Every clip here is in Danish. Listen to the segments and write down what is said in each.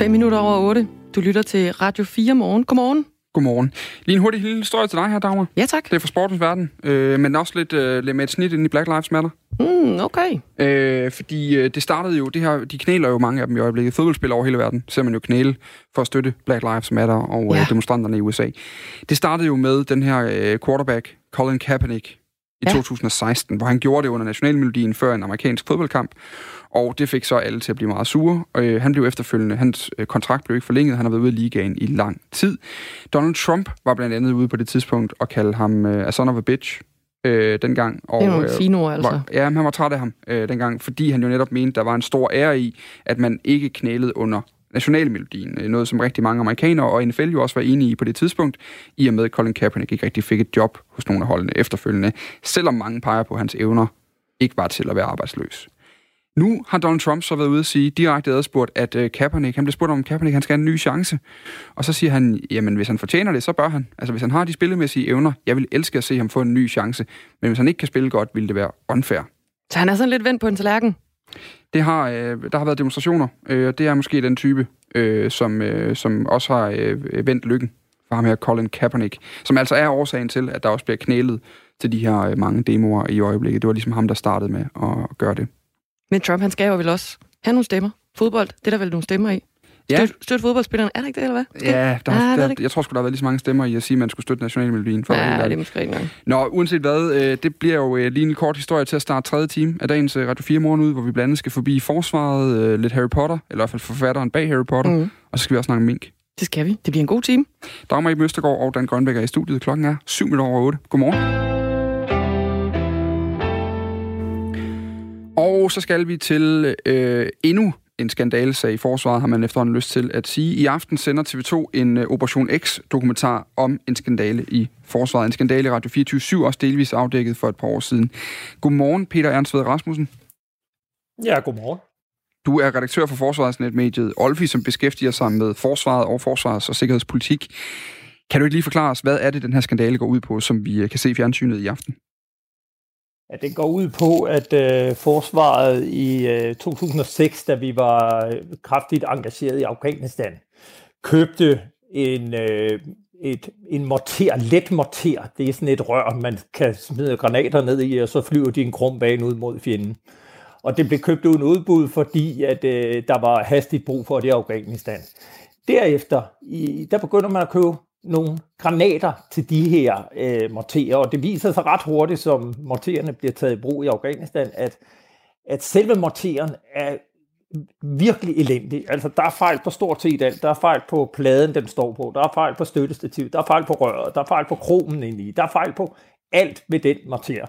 5 minutter over 8. Du lytter til Radio 4 morgen. Godmorgen. Godmorgen. Lige en hurtig lille historie til dig her, Dagmar. Ja, tak. Det er fra sportens verden, øh, men også lidt, øh, lidt med et snit ind i Black Lives Matter. Mm, okay. Øh, fordi øh, det startede jo, det her, de knæler jo mange af dem i øjeblikket. Fodboldspillere over hele verden ser man jo knæle for at støtte Black Lives Matter og ja. Ja. øh, demonstranterne i USA. Det startede jo med den her øh, quarterback, Colin Kaepernick, i ja. 2016, hvor han gjorde det under nationalmelodien før en amerikansk fodboldkamp. Og det fik så alle til at blive meget sure. Øh, han blev efterfølgende, hans øh, kontrakt blev ikke forlænget, han har været ude af ligaen i lang tid. Donald Trump var blandt andet ude på det tidspunkt og kaldte ham øh, a son of a bitch øh, dengang. Og, Det er nogle øh, fine ord, altså. var, ja, men han var træt af ham øh, dengang, fordi han jo netop mente, der var en stor ære i, at man ikke knælede under nationalmelodien. Øh, Noget, som rigtig mange amerikanere og NFL jo også var enige i på det tidspunkt, i og med, at Colin Kaepernick ikke rigtig fik et job hos nogle af holdene efterfølgende, selvom mange peger på, at hans evner ikke var til at være arbejdsløs. Nu har Donald Trump så været ude at sige direkte adspurgt, at øh, Kaepernick, han blev spurgt om Kaepernick, han skal have en ny chance. Og så siger han, jamen hvis han fortjener det, så bør han. Altså hvis han har de spillemæssige evner, jeg vil elske at se ham få en ny chance. Men hvis han ikke kan spille godt, vil det være unfair. Så han er sådan lidt vendt på en tallerken. Det har, øh, der har været demonstrationer, øh, og det er måske den type, øh, som, øh, som også har øh, vendt lykken for ham her, Colin Kaepernick, som altså er årsagen til, at der også bliver knælet til de her øh, mange demoer i øjeblikket. Det var ligesom ham, der startede med at gøre det. Men Trump, han skal jo vel også have nogle stemmer. Fodbold, det er der vel nogle stemmer i. Ja. Støt, støt fodboldspillerne, er det ikke det, eller hvad? Ja, der, Ah, har, det er der, det jeg tror sgu, der har været lige så mange stemmer i at sige, at man skulle støtte nationalmelodien. For Ja, det ærlig. er måske ikke. Nå, uanset hvad, øh, det bliver jo øh, lige en kort historie til at starte tredje time af dagens øh, Radio 4 morgen ud, hvor vi blandt andet skal forbi forsvaret, øh, lidt Harry Potter, eller i hvert fald forfatteren bag Harry Potter, mm. Og så skal vi også snakke mink. Det skal vi. Det bliver en god time. Dagmar Iben Østergaard og Dan Grønbæk er i studiet. Klokken er 7 minutter over 8. Godmorgen. Og så skal vi til øh, endnu en skandalesag i forsvaret, har man efterhånden lyst til at sige. I aften sender TV2 en øh, Operation X-dokumentar om en skandale i forsvaret. En skandale i Radio 24 også delvis afdækket for et par år siden. Godmorgen, Peter Ernst Ved Rasmussen. Ja, godmorgen. Du er redaktør for forsvarsnetmediet Olfi, som beskæftiger sig med forsvaret og forsvars- og sikkerhedspolitik. Kan du ikke lige forklare os, hvad er det, den her skandale går ud på, som vi øh, kan se i fjernsynet i aften? Ja, det går ud på, at øh, forsvaret i øh, 2006, da vi var øh, kraftigt engageret i Afghanistan, købte en, øh, et, en morter, let morter. Det er sådan et rør, man kan smide granater ned i, og så flyver de en krum bane ud mod fjenden. Og det blev købt uden udbud, fordi at, øh, der var hastigt brug for det i Afghanistan. Derefter, i, der begynder man at købe nogle granater til de her øh, morterer, og det viser sig ret hurtigt, som mortererne bliver taget i brug i Afghanistan, at, at selve morteren er virkelig elendig. Altså, der er fejl på stort set alt. Der er fejl på pladen, den står på. Der er fejl på støttestativet. Der er fejl på røret. Der er fejl på kromen inde i. Der er fejl på alt ved den morter.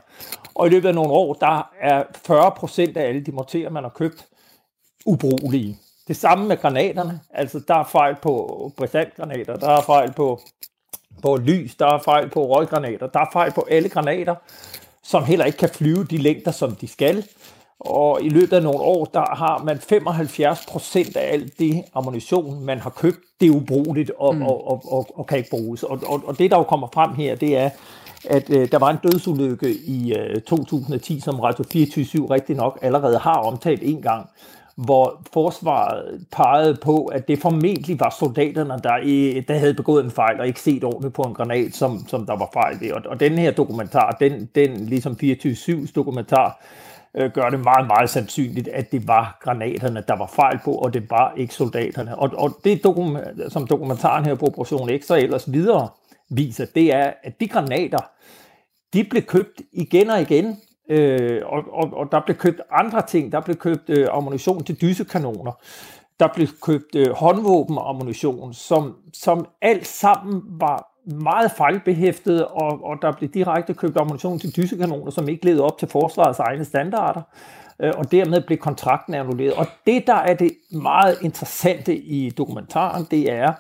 Og i løbet af nogle år, der er 40 procent af alle de morterer, man har købt, ubrugelige. Det samme med granaterne. Altså, der er fejl på brisantgranater, der er fejl på, på lys, der er fejl på røggranater, der er fejl på alle granater, som heller ikke kan flyve de længder, som de skal. Og i løbet af nogle år, der har man 75 procent af alt det ammunition, man har købt, det er ubrugeligt og, mm. og, og, og, og kan ikke bruges. Og, og, og det, der jo kommer frem her, det er, at øh, der var en dødsulykke i øh, 2010, som Radio 24 rigtig nok allerede har omtalt en gang, hvor forsvaret pegede på, at det formentlig var soldaterne, der, i, der havde begået en fejl og ikke set ordentligt på en granat, som, som der var fejl i. Og, og den her dokumentar, den, den ligesom 24-7's dokumentar, øh, gør det meget, meget sandsynligt, at det var granaterne, der var fejl på, og det var ikke soldaterne. Og, og det, som dokumentaren her på Operation X og ellers videre viser, det er, at de granater, de blev købt igen og igen, øh, og, og, og der blev købt andre ting. Der blev købt øh, ammunition til dysekanoner. Der blev købt øh, håndvåbenammunition, som, som alt sammen var meget fejlbehæftet, og, og der blev direkte købt ammunition til dysekanoner, som ikke levede op til forsvarets egne standarder, øh, og dermed blev kontrakten annulleret. Og det, der er det meget interessante i dokumentaren, det er,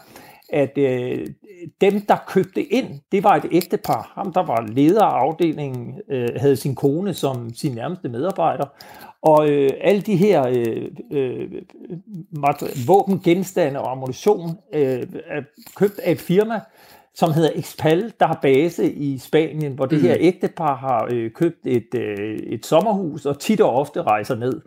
at øh, dem, der købte ind, det var et ægtepar. Ham, der var leder af afdelingen, øh, havde sin kone som sin nærmeste medarbejder. Og øh, alle de her øh, øh, mat- våbengenstande og ammunition øh, er købt af et firma, som hedder Expal, der har base i Spanien, hvor det Mm. her ægtepar har øh, købt et, øh, et sommerhus og tit og ofte rejser ned.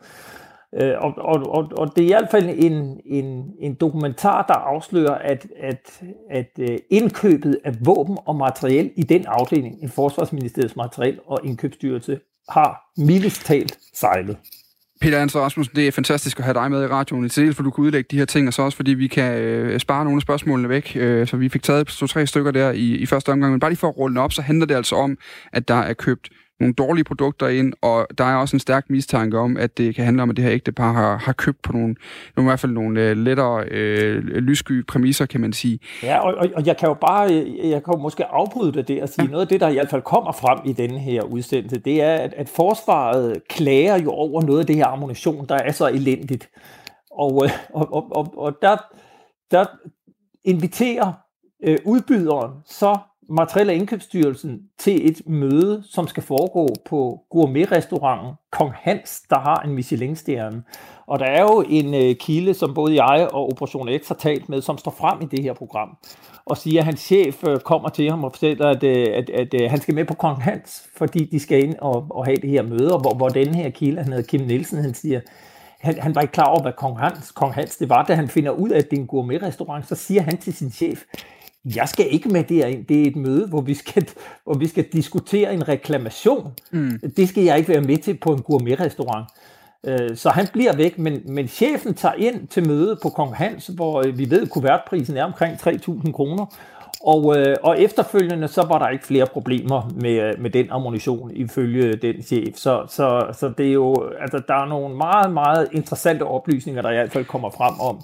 Øh, og, og, og, og det er i hvert fald en, en, en dokumentar, der afslører, at, at, at øh, indkøbet af våben og materiel i den afdeling, i Forsvarsministeriets materiel og indkøbsstyrelse, har mildest talt sejlet. Peter Hans Rasmussen, det er fantastisk at have dig med i radioen i til, for du kan udlægge de her ting, og så også fordi vi kan øh, spare nogle af spørgsmålene væk. Øh, så vi fik taget to-tre stykker der i, i første omgang. Men bare lige for at rulle op, så handler det altså om, at der er købt nogle dårlige produkter ind, og der er også en stærk mistanke om, at det kan handle om, at det her ægtepar har, har købt på nogle, nogle i hvert fald nogle øh, lettere øh, lyssky præmisser, kan man sige. Ja, og, og, og jeg kan jo bare, øh, jeg kan jo måske afbryde det der og sige, ja. noget af det, der i hvert fald kommer frem i denne her udsendelse, det er, at, at forsvaret klager jo over noget af det her ammunition, der er så elendigt. Og, øh, og, og, og, og der, der inviterer øh, udbyderen så Materiel- Indkøbsstyrelsen til et møde, som skal foregå på gourmetrestauranten Kong Hans, der har en Michelin-stjerne. Og der er jo en øh, kilde, som både jeg og Operation X har talt med, som står frem i det her program, og siger, at hans chef øh, kommer til ham og fortæller, at, øh, at, at, at han skal med på Kong Hans, fordi de skal ind og, og have det her møde, og hvor, hvor den her kilde, han hedder Kim Nielsen, han siger, han, han var ikke klar over, hvad Kong Hans, Kong Hans det var, da han finder ud af, at det er en gourmetrestaurant, så siger han til sin chef, jeg skal ikke med derind. Det er et møde, hvor vi skal, hvor vi skal diskutere en reklamation. Mm. Det skal jeg ikke være med til på en gourmetrestaurant. Øh, så han bliver væk, men, men chefen tager ind til møde på Kong Hans, hvor øh, vi ved, at kuvertprisen er omkring 3.000 kroner. Og, øh, og efterfølgende, så var der ikke flere problemer med, med den ammunition, ifølge den chef. Så, så, så det er jo, altså, der er nogle meget, meget interessante oplysninger, der i hvert fald kommer frem om,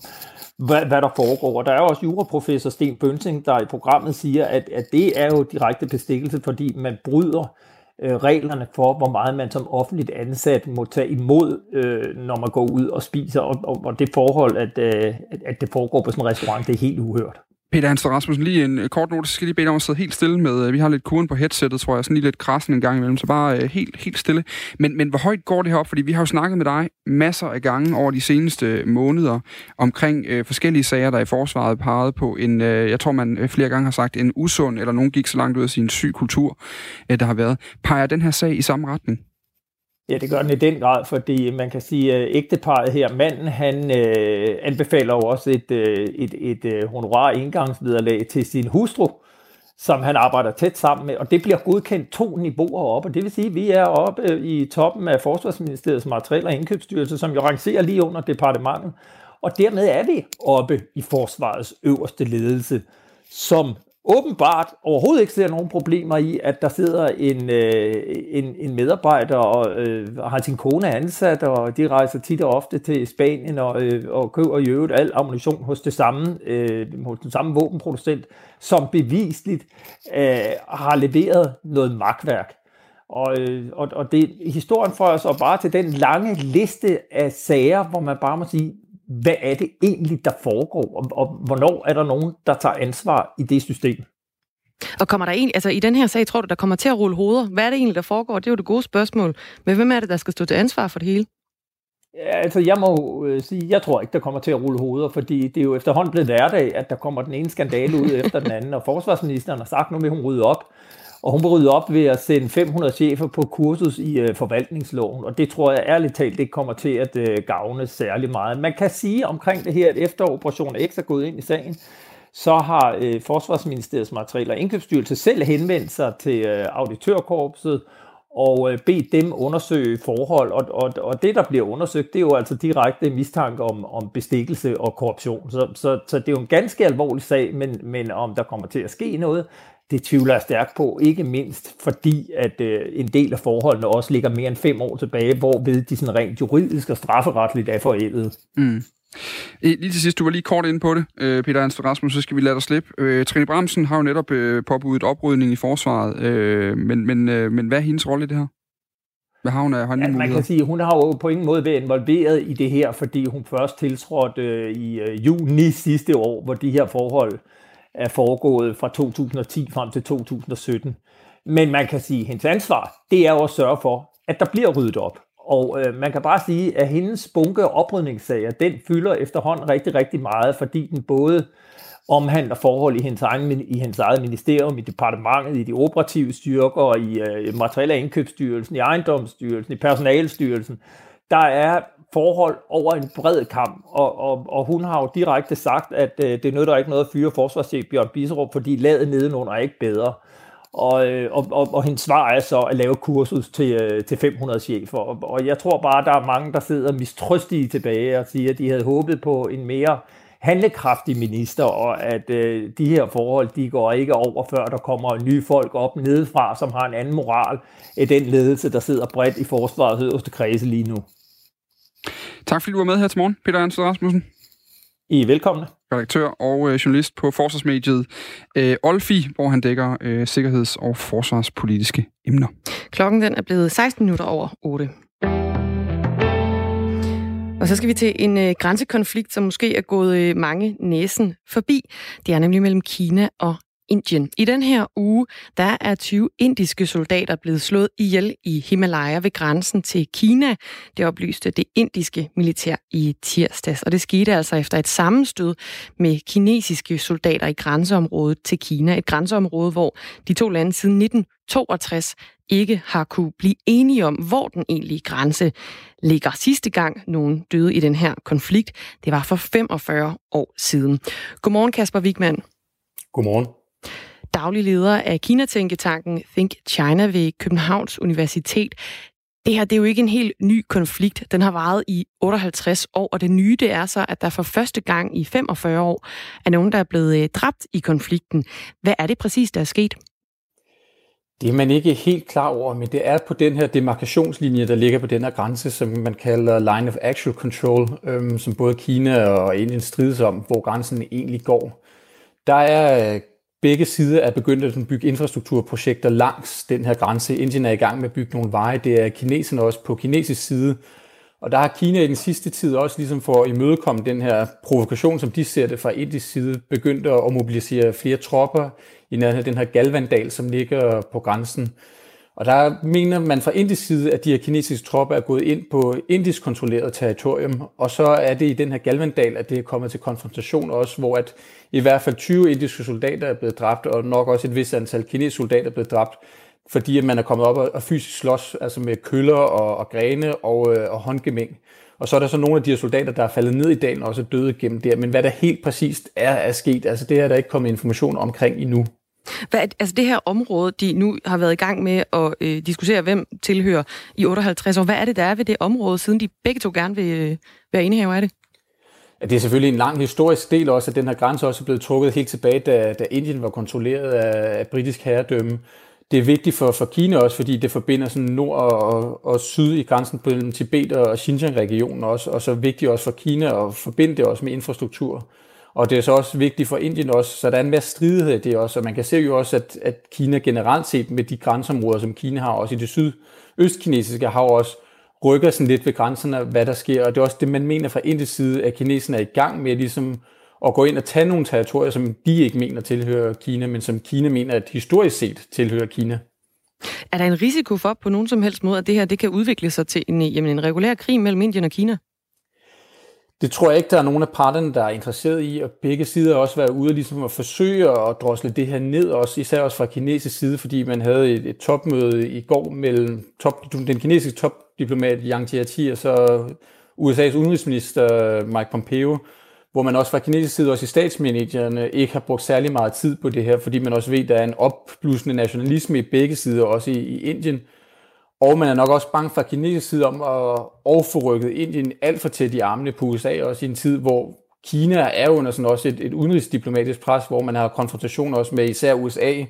hvad, hvad der foregår. Og der er jo også juraprofessor Sten Bønsing, der i programmet siger, at, at det er jo direkte bestikkelse, fordi man bryder øh, reglerne for, hvor meget man som offentligt ansat må tage imod, øh, når man går ud og spiser, og, og, og det forhold, at, øh, at det foregår på sådan en restaurant, det er helt uhørt. Peter Hansen Rasmussen, lige en øh, kort note, så skal lige bede dig om at sidde helt stille med, øh, vi har lidt kuren på headsettet, tror jeg, sådan lige lidt krassen en gang imellem, så bare øh, helt, helt stille. Men, men hvor højt går det her op? Fordi vi har jo snakket med dig masser af gange over de seneste øh, måneder omkring øh, forskellige sager, der i forsvaret pegede på en, øh, jeg tror man flere gange har sagt, en usund, eller nogen gik så langt ud af sin syg kultur, øh, der har været. Peger den her sag i samme retning? Ja, det gør den i den grad, fordi man kan sige, at ægteparet her, manden, han øh, anbefaler jo også et, øh, et, et, øh, honorar indgangsvederlag til sin hustru, som han arbejder tæt sammen med, og det bliver godkendt to niveauer op, og det vil sige, at vi er oppe øh, i toppen af Forsvarsministeriets materiel- og indkøbsstyrelse, som jo rangerer lige under departementet, og dermed er vi oppe i forsvarets øverste ledelse, som åbenbart overhovedet ikke ser nogen problemer i, at der sidder en, øh, en, en medarbejder og øh, har sin kone ansat, og de rejser tit og ofte til Spanien og, øh, og køber i øvrigt al ammunition hos, det samme, øh, hos den samme våbenproducent, som bevisligt øh, har leveret noget magtværk. Og, øh, og, og det, historien får os bare til den lange liste af sager, hvor man bare må sige, hvad er det egentlig, der foregår, og, og hvornår er der nogen, der tager ansvar i det system? Og kommer der en, altså i den her sag, tror du, der kommer til at rulle hoveder? Hvad er det egentlig, der foregår? Det er jo det gode spørgsmål. Men hvem er det, der skal stå til ansvar for det hele? Ja, altså jeg må øh, sige, jeg tror ikke, der kommer til at rulle hoveder, fordi det er jo efterhånden blevet hverdag, at der kommer den ene skandale ud efter den anden, og forsvarsministeren har sagt, nu vil hun rydde op. Og hun rydde op ved at sende 500 chefer på kursus i øh, forvaltningsloven, og det tror jeg ærligt talt ikke kommer til at øh, gavne særlig meget. Man kan sige omkring det her, at efter Operation X er gået ind i sagen, så har øh, Forsvarsministeriets materiel og indkøbsstyrelse selv henvendt sig til øh, auditørkorpset og øh, bedt dem undersøge forhold, og, og, og det, der bliver undersøgt, det er jo altså direkte mistanke om, om bestikkelse og korruption. Så, så, så det er jo en ganske alvorlig sag, men, men om der kommer til at ske noget, det tvivler jeg stærkt på, ikke mindst fordi, at øh, en del af forholdene også ligger mere end fem år tilbage, hvor ved de sådan rent juridisk og strafferetligt er forældet. Mm. Lige til sidst, du var lige kort inde på det, øh, Peter Ernst Rasmus, så skal vi lade dig slippe. Øh, Trine Bramsen har jo netop øh, påbudt oprydning i forsvaret, øh, men, men, øh, men hvad er hendes rolle i det her? Hvad har hun af ja, Man kan sige, hun har jo på ingen måde været involveret i det her, fordi hun først tiltrådte øh, i øh, juni sidste år, hvor de her forhold er foregået fra 2010 frem til 2017. Men man kan sige, at hendes ansvar, det er jo at sørge for, at der bliver ryddet op. Og øh, man kan bare sige, at hendes bunke oprydningssager, den fylder efterhånden rigtig, rigtig meget, fordi den både omhandler forhold i hendes, egen, i hendes eget ministerium, i departementet, i de operative styrker, i øh, materielle indkøbsstyrelsen, i ejendomsstyrelsen, i personalstyrelsen. Der er forhold over en bred kamp, og, og, og hun har jo direkte sagt, at øh, det nytter ikke noget at fyre forsvarschef Bjørn Biserup, fordi ladet nedenunder er ikke bedre. Og, øh, og, og, og hendes svar er så at lave kursus til, øh, til 500 chefer. Og, og jeg tror bare, at der er mange, der sidder mistrøstige tilbage og siger, at de havde håbet på en mere handlekraftig minister, og at øh, de her forhold, de går ikke over, før der kommer nye folk op nedefra, som har en anden moral end den ledelse, der sidder bredt i forsvarets øverste kredse lige nu. Tak fordi du var med her til morgen, Peter Ernst Rasmussen. I er velkomne. Redaktør og øh, journalist på forsvarsmediet øh, Olfi, hvor han dækker øh, sikkerheds- og forsvarspolitiske emner. Klokken den er blevet 16 minutter over 8. Og så skal vi til en øh, grænsekonflikt, som måske er gået øh, mange næsen forbi. Det er nemlig mellem Kina og Indien. I den her uge, der er 20 indiske soldater blevet slået ihjel i Himalaya ved grænsen til Kina. Det oplyste det indiske militær i tirsdags, og det skete altså efter et sammenstød med kinesiske soldater i grænseområdet til Kina. Et grænseområde, hvor de to lande siden 1962 ikke har kunne blive enige om, hvor den egentlige grænse ligger. Sidste gang nogen døde i den her konflikt, det var for 45 år siden. Godmorgen Kasper Wigman. Godmorgen daglig leder af Kina-tænketanken Think China ved Københavns Universitet. Det her det er jo ikke en helt ny konflikt. Den har varet i 58 år, og det nye det er så, at der for første gang i 45 år er nogen, der er blevet øh, dræbt i konflikten. Hvad er det præcis, der er sket? Det er man ikke helt klar over, men det er på den her demarkationslinje, der ligger på den her grænse, som man kalder Line of Actual Control, øhm, som både Kina og Indien strides om, hvor grænsen egentlig går. Der er øh, begge sider er begyndt at bygge infrastrukturprojekter langs den her grænse. Indien er i gang med at bygge nogle veje. Det er kineserne også på kinesisk side. Og der har Kina i den sidste tid også ligesom for at imødekomme den her provokation, som de ser det fra indisk side, begyndt at mobilisere flere tropper i nærheden af den her Galvandal, som ligger på grænsen. Og der mener man fra indisk side, at de her kinesiske tropper er gået ind på indisk kontrolleret territorium, og så er det i den her Galvandal, at det er kommet til konfrontation også, hvor at i hvert fald 20 indiske soldater er blevet dræbt, og nok også et vist antal kinesiske soldater er blevet dræbt, fordi at man er kommet op og, og fysisk slås altså med køller og, og grene og, øh, og håndgemæng. Og så er der så nogle af de her soldater, der er faldet ned i dalen og også døde gennem der. Men hvad der helt præcist er, er sket, altså det er der ikke kommet information omkring endnu. Hvad, altså det her område, de nu har været i gang med at øh, diskutere, hvem tilhører i 58 år. Hvad er det, der er ved det område, siden de begge to gerne vil øh, være indehaver af det? Ja, det er selvfølgelig en lang historisk del også, at den her grænse også er blevet trukket helt tilbage, da, da Indien var kontrolleret af, af britisk herredømme. Det er vigtigt for, for Kina også, fordi det forbinder sådan nord og, og syd i grænsen mellem Tibet og Xinjiang-regionen også, og så vigtigt også for Kina at forbinde det også med infrastruktur. Og det er så også vigtigt for Indien også, så der er en masse stridighed i det også, og man kan se jo også, at, at Kina generelt set med de grænseområder, som Kina har, også i det sydøstkinesiske hav også, rykker sådan lidt ved grænserne, hvad der sker, og det er også det, man mener fra Indiens side, at kineserne er i gang med ligesom at gå ind og tage nogle territorier, som de ikke mener tilhører Kina, men som Kina mener, at historisk set tilhører Kina. Er der en risiko for på nogen som helst måde, at det her det kan udvikle sig til en, jamen, en regulær krig mellem Indien og Kina? Det tror jeg ikke, der er nogen af parterne, der er interesseret i, og begge sider også været ude ligesom at forsøge at drosle det her ned, også, især også fra kinesisk side, fordi man havde et, et topmøde i går mellem top, den kinesiske topdiplomat Yang Jiechi og så USA's udenrigsminister Mike Pompeo, hvor man også fra kinesisk side, også i statsmedierne, ikke har brugt særlig meget tid på det her, fordi man også ved, at der er en opblusende nationalisme i begge sider, også i, i Indien, og man er nok også bange fra kinesisk side om at overforrykke Indien alt for tæt i armene på USA, også i en tid, hvor Kina er under sådan også et, et udenrigsdiplomatisk pres, hvor man har konfrontationer også med især USA,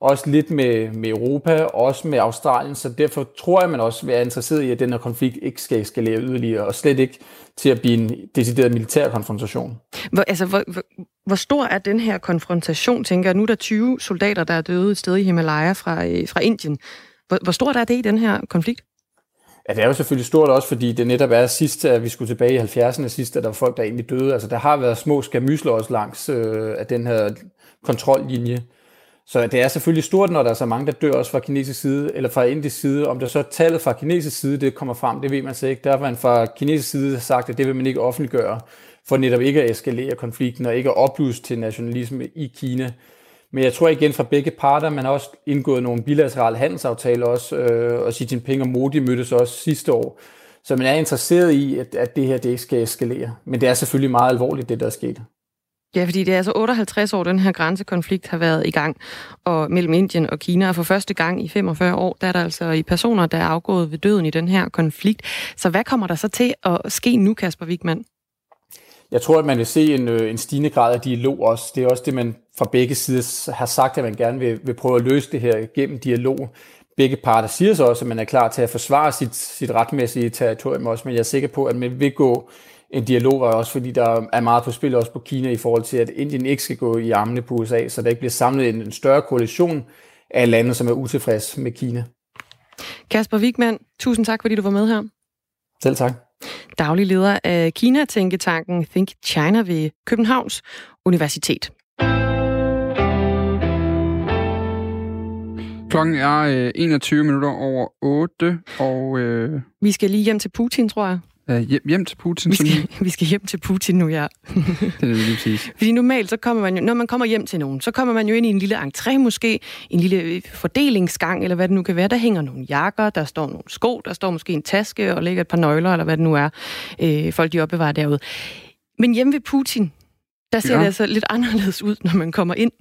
også lidt med, med Europa, også med Australien, så derfor tror jeg, man også vil være interesseret i, at den her konflikt ikke skal eskalere yderligere, og slet ikke til at blive en decideret militær konfrontation. Hvor, altså, hvor, hvor, hvor stor er den her konfrontation, tænker jeg? Nu er der 20 soldater, der er døde et sted i Himalaya fra, øh, fra Indien. Hvor, hvor stort er det i den her konflikt? Ja, det er jo selvfølgelig stort også, fordi det netop er sidst, at vi skulle tilbage i 70'erne sidst, at der var folk, der egentlig døde. Altså, der har været små skamysler også langs øh, af den her kontrollinje. Så det er selvfølgelig stort, når der er så mange, der dør også fra kinesisk side, eller fra indisk side. Om der så tallet fra kinesisk side, det kommer frem, det ved man så ikke. Der har man fra kinesisk side sagt, at det vil man ikke offentliggøre, for netop ikke at eskalere konflikten og ikke at oplyse til nationalisme i Kina. Men jeg tror igen fra begge parter, man har også indgået nogle bilaterale handelsaftaler også, øh, og Xi Jinping og Modi mødtes også sidste år. Så man er interesseret i, at, at det her det ikke skal eskalere. Men det er selvfølgelig meget alvorligt, det der er sket. Ja, fordi det er altså 58 år, den her grænsekonflikt har været i gang og mellem Indien og Kina. Og for første gang i 45 år, der er der altså i personer, der er afgået ved døden i den her konflikt. Så hvad kommer der så til at ske nu, Kasper Wigman? Jeg tror, at man vil se en, øh, en stigende grad af dialog også. Det er også det, man fra begge sider har sagt, at man gerne vil, vil prøve at løse det her gennem dialog. Begge parter siger så også, at man er klar til at forsvare sit, sit retmæssige territorium også, men jeg er sikker på, at man vil gå en dialog, også fordi der er meget på spil også på Kina i forhold til, at Indien ikke skal gå i armene på USA, så der ikke bliver samlet en, en større koalition af lande, som er utilfredse med Kina. Kasper Wigman, tusind tak, fordi du var med her. Selv tak. Daglig leder af Kina-tænketanken Think China ved Københavns Universitet. Klokken er øh, 21 minutter over 8, og... Øh... Vi skal lige hjem til Putin, tror jeg. Uh, hjem, hjem til Putin? Vi skal, vi skal hjem til Putin nu, ja. det er det lige præcis. Fordi normalt, så kommer man jo, når man kommer hjem til nogen, så kommer man jo ind i en lille entré måske, en lille øh, fordelingsgang, eller hvad det nu kan være. Der hænger nogle jakker, der står nogle sko, der står måske en taske og ligger et par nøgler, eller hvad det nu er, øh, folk de opbevarer derude. Men hjemme ved Putin, der ser ja. det altså lidt anderledes ud, når man kommer ind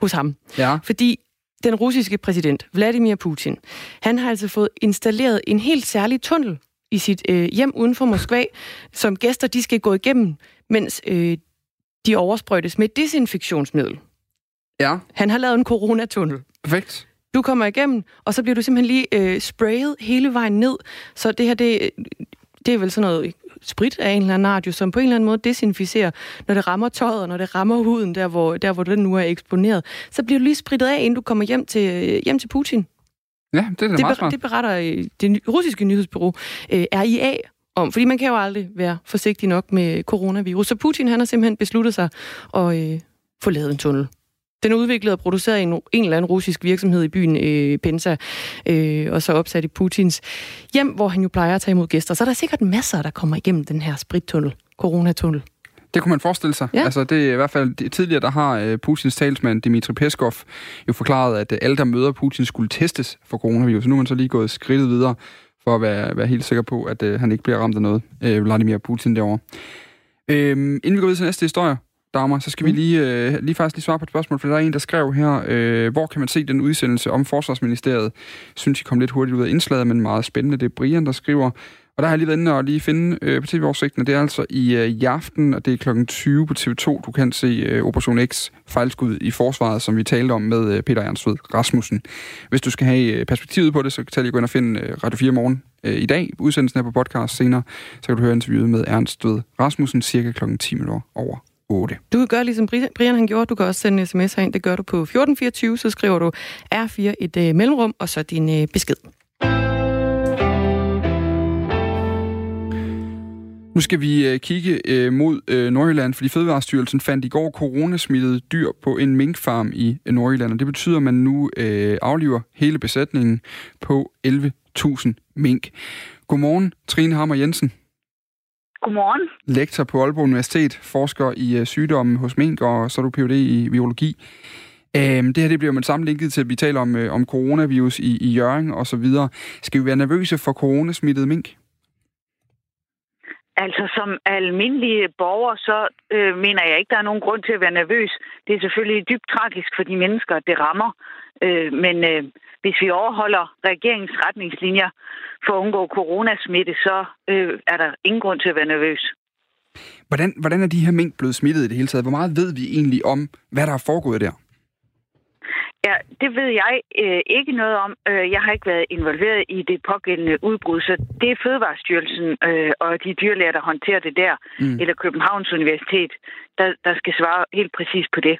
hos ham. Ja. Fordi den russiske præsident, Vladimir Putin, han har altså fået installeret en helt særlig tunnel i sit øh, hjem uden for Moskva, som gæster de skal gå igennem, mens øh, de oversprøjtes med desinfektionsmiddel. Ja. Han har lavet en coronatunnel. Perfekt. Du kommer igennem, og så bliver du simpelthen lige øh, sprayet hele vejen ned. Så det her, det, det er vel sådan noget sprit af en eller anden art, som på en eller anden måde desinficerer, når det rammer tøjet, og når det rammer huden, der hvor, der hvor den nu er eksponeret. Så bliver du lige spritet af, inden du kommer hjem til, øh, hjem til Putin. Ja, det er da det, meget smart. Det beretter øh, det russiske nyhedsbureau øh, RIA om, fordi man kan jo aldrig være forsigtig nok med coronavirus. Så Putin han har simpelthen besluttet sig at øh, få lavet en tunnel. Den er udviklet og produceret i en, en eller anden russisk virksomhed i byen øh, Pensa, øh, og så opsat i Putins hjem, hvor han jo plejer at tage imod gæster. Så er der sikkert masser, der kommer igennem den her sprittunnel, coronatunnel. Det kunne man forestille sig. Ja. Altså, det er i hvert fald tidligere, der har øh, Putins talsmand Dmitri Peskov jo forklaret, at øh, alle, der møder Putin, skulle testes for coronavirus. Nu er man så lige gået skridtet videre for at være, være helt sikker på, at øh, han ikke bliver ramt af noget, øh, Vladimir Putin derovre. Øhm, inden vi går videre til næste historie, damer, så skal mm. vi lige, øh, lige faktisk lige svare på et spørgsmål, for der er en, der skrev her, øh, hvor kan man se den udsendelse om Forsvarsministeriet? Synes, I kom lidt hurtigt ud af indslaget, men meget spændende. Det er Brian, der skriver, og der har jeg lige været inde og lige finde øh, på tv-oversigten, det er altså i, øh, i aften, og det er klokken 20 på TV2, du kan se øh, Operation X fejlskud i forsvaret, som vi talte om med øh, Peter Ernstved Rasmussen. Hvis du skal have øh, perspektivet på det, så kan du lige gå ind og finde øh, Radio 4 morgen øh, i dag. Udsendelsen er på podcast senere, så kan du høre interviewet med Ernstved Rasmussen cirka klokken 10 minutter over 8. Du kan gøre ligesom Brian han gjorde. Du kan også sende en sms herind. Det gør du på 1424, så skriver du R4 et øh, mellemrum, og så din øh, besked. Nu skal vi øh, kigge øh, mod øh, Nordjylland, fordi Fødevarestyrelsen fandt i går coronasmittede dyr på en minkfarm i Nordjylland, og det betyder, at man nu afliver hele besætningen på 11.000 mink. Godmorgen, Trine Hammer Jensen. Godmorgen. Lektor på Aalborg Universitet, forsker i sygdommen hos mink, og så er du Ph.D. i biologi. Øhm, det her det bliver man sammenlignet til, at vi taler om, øh, om coronavirus i, i Jørgen og så videre. Skal vi være nervøse for coronasmittede mink? Altså som almindelige borger, så øh, mener jeg ikke, der er nogen grund til at være nervøs. Det er selvfølgelig dybt tragisk for de mennesker, det rammer. Øh, men øh, hvis vi overholder regeringens retningslinjer for at undgå coronasmitte, så øh, er der ingen grund til at være nervøs. Hvordan, hvordan er de her mink blevet smittet i det hele taget? Hvor meget ved vi egentlig om, hvad der er foregået der? Ja, det ved jeg øh, ikke noget om. Øh, jeg har ikke været involveret i det pågældende udbrud, så det er Fødevarestyrelsen øh, og de dyrlæger, der håndterer det der, mm. eller Københavns Universitet, der, der skal svare helt præcis på det.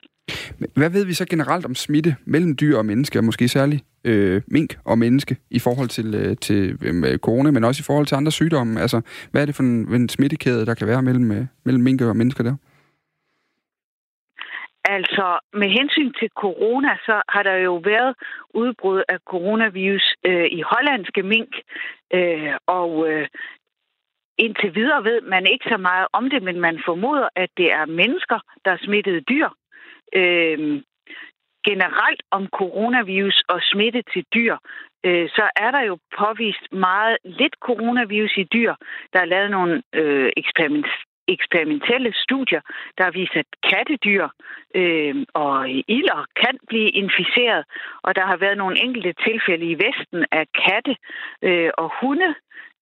Hvad ved vi så generelt om smitte mellem dyr og mennesker, måske særligt øh, mink og menneske, i forhold til, øh, til øh, corona, men også i forhold til andre sygdomme? Altså, hvad er det for en, en smittekæde, der kan være mellem, øh, mellem mink og mennesker der? Altså, med hensyn til corona, så har der jo været udbrud af coronavirus øh, i hollandske mink, øh, og øh, indtil videre ved man ikke så meget om det, men man formoder, at det er mennesker, der er smittede dyr. Øh, generelt om coronavirus og smitte til dyr, øh, så er der jo påvist meget lidt coronavirus i dyr. Der er lavet nogle øh, eksperiment eksperimentelle studier, der har vist, at kattedyr øh, og ilder kan blive inficeret, og der har været nogle enkelte tilfælde i Vesten af katte øh, og hunde,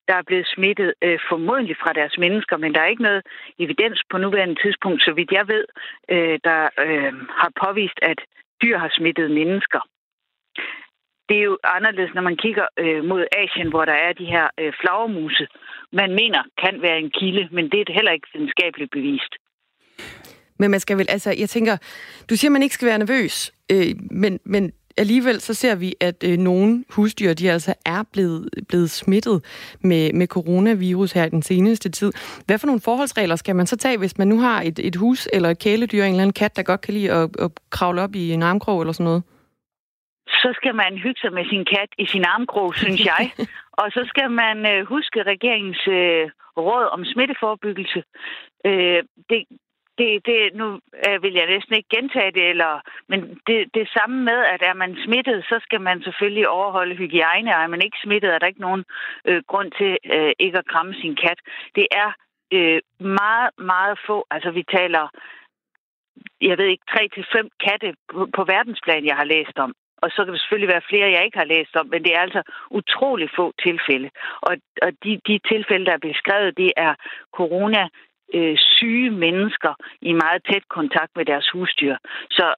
der er blevet smittet øh, formodentlig fra deres mennesker, men der er ikke noget evidens på nuværende tidspunkt, så vidt jeg ved, øh, der øh, har påvist, at dyr har smittet mennesker. Det er jo anderledes, når man kigger øh, mod Asien, hvor der er de her øh, flagermuse, man mener kan være en kilde, men det er heller ikke videnskabeligt bevist. Men man skal vel, altså, jeg tænker, du siger, man ikke skal være nervøs, øh, men, men alligevel så ser vi, at øh, nogle husdyr, de altså er blevet, blevet smittet med, med coronavirus her i den seneste tid. Hvad for nogle forholdsregler skal man så tage, hvis man nu har et, et hus eller et kæledyr, en eller anden kat, der godt kan lide at, at kravle op i en armkrog eller sådan noget? Så skal man hygge sig med sin kat i sin armkrog, synes jeg. Og så skal man øh, huske regeringens øh, råd om smitteforebyggelse. Øh, det, det, det, nu øh, vil jeg næsten ikke gentage det, eller, men det, det samme med, at er man smittet, så skal man selvfølgelig overholde hygiejne, og er man ikke smittet, er der ikke nogen øh, grund til øh, ikke at kramme sin kat. Det er øh, meget, meget få, altså vi taler, jeg ved ikke, tre til fem katte på, på verdensplan, jeg har læst om. Og så kan der selvfølgelig være flere, jeg ikke har læst om, men det er altså utrolig få tilfælde. Og, og de, de tilfælde, der er beskrevet, det er corona øh, syge mennesker i meget tæt kontakt med deres husdyr. Så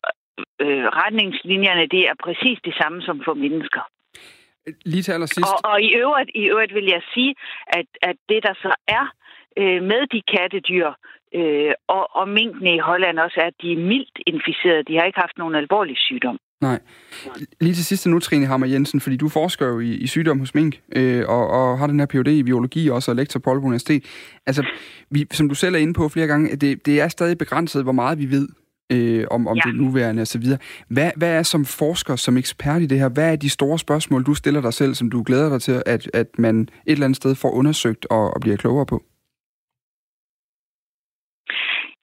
øh, retningslinjerne, det er præcis det samme som for mennesker. Lige til allersidst. Og, og i, øvrigt, i øvrigt vil jeg sige, at, at det, der så er øh, med de kattedyr, øh, og, og minkene i Holland også, er, at de er mildt inficerede. De har ikke haft nogen alvorlig sygdom. Nej. Lige til sidst nu, Trine Hammer Jensen, fordi du forsker jo i, i sygdom hos mink, øh, og, og har den her Ph.D. i biologi også, og lektor på Aalborg Universitet. Altså, vi, som du selv er inde på flere gange, det, det er stadig begrænset, hvor meget vi ved øh, om, om ja. det nuværende osv. Hvad, hvad er som forsker, som ekspert i det her, hvad er de store spørgsmål, du stiller dig selv, som du glæder dig til, at, at man et eller andet sted får undersøgt og, og bliver klogere på?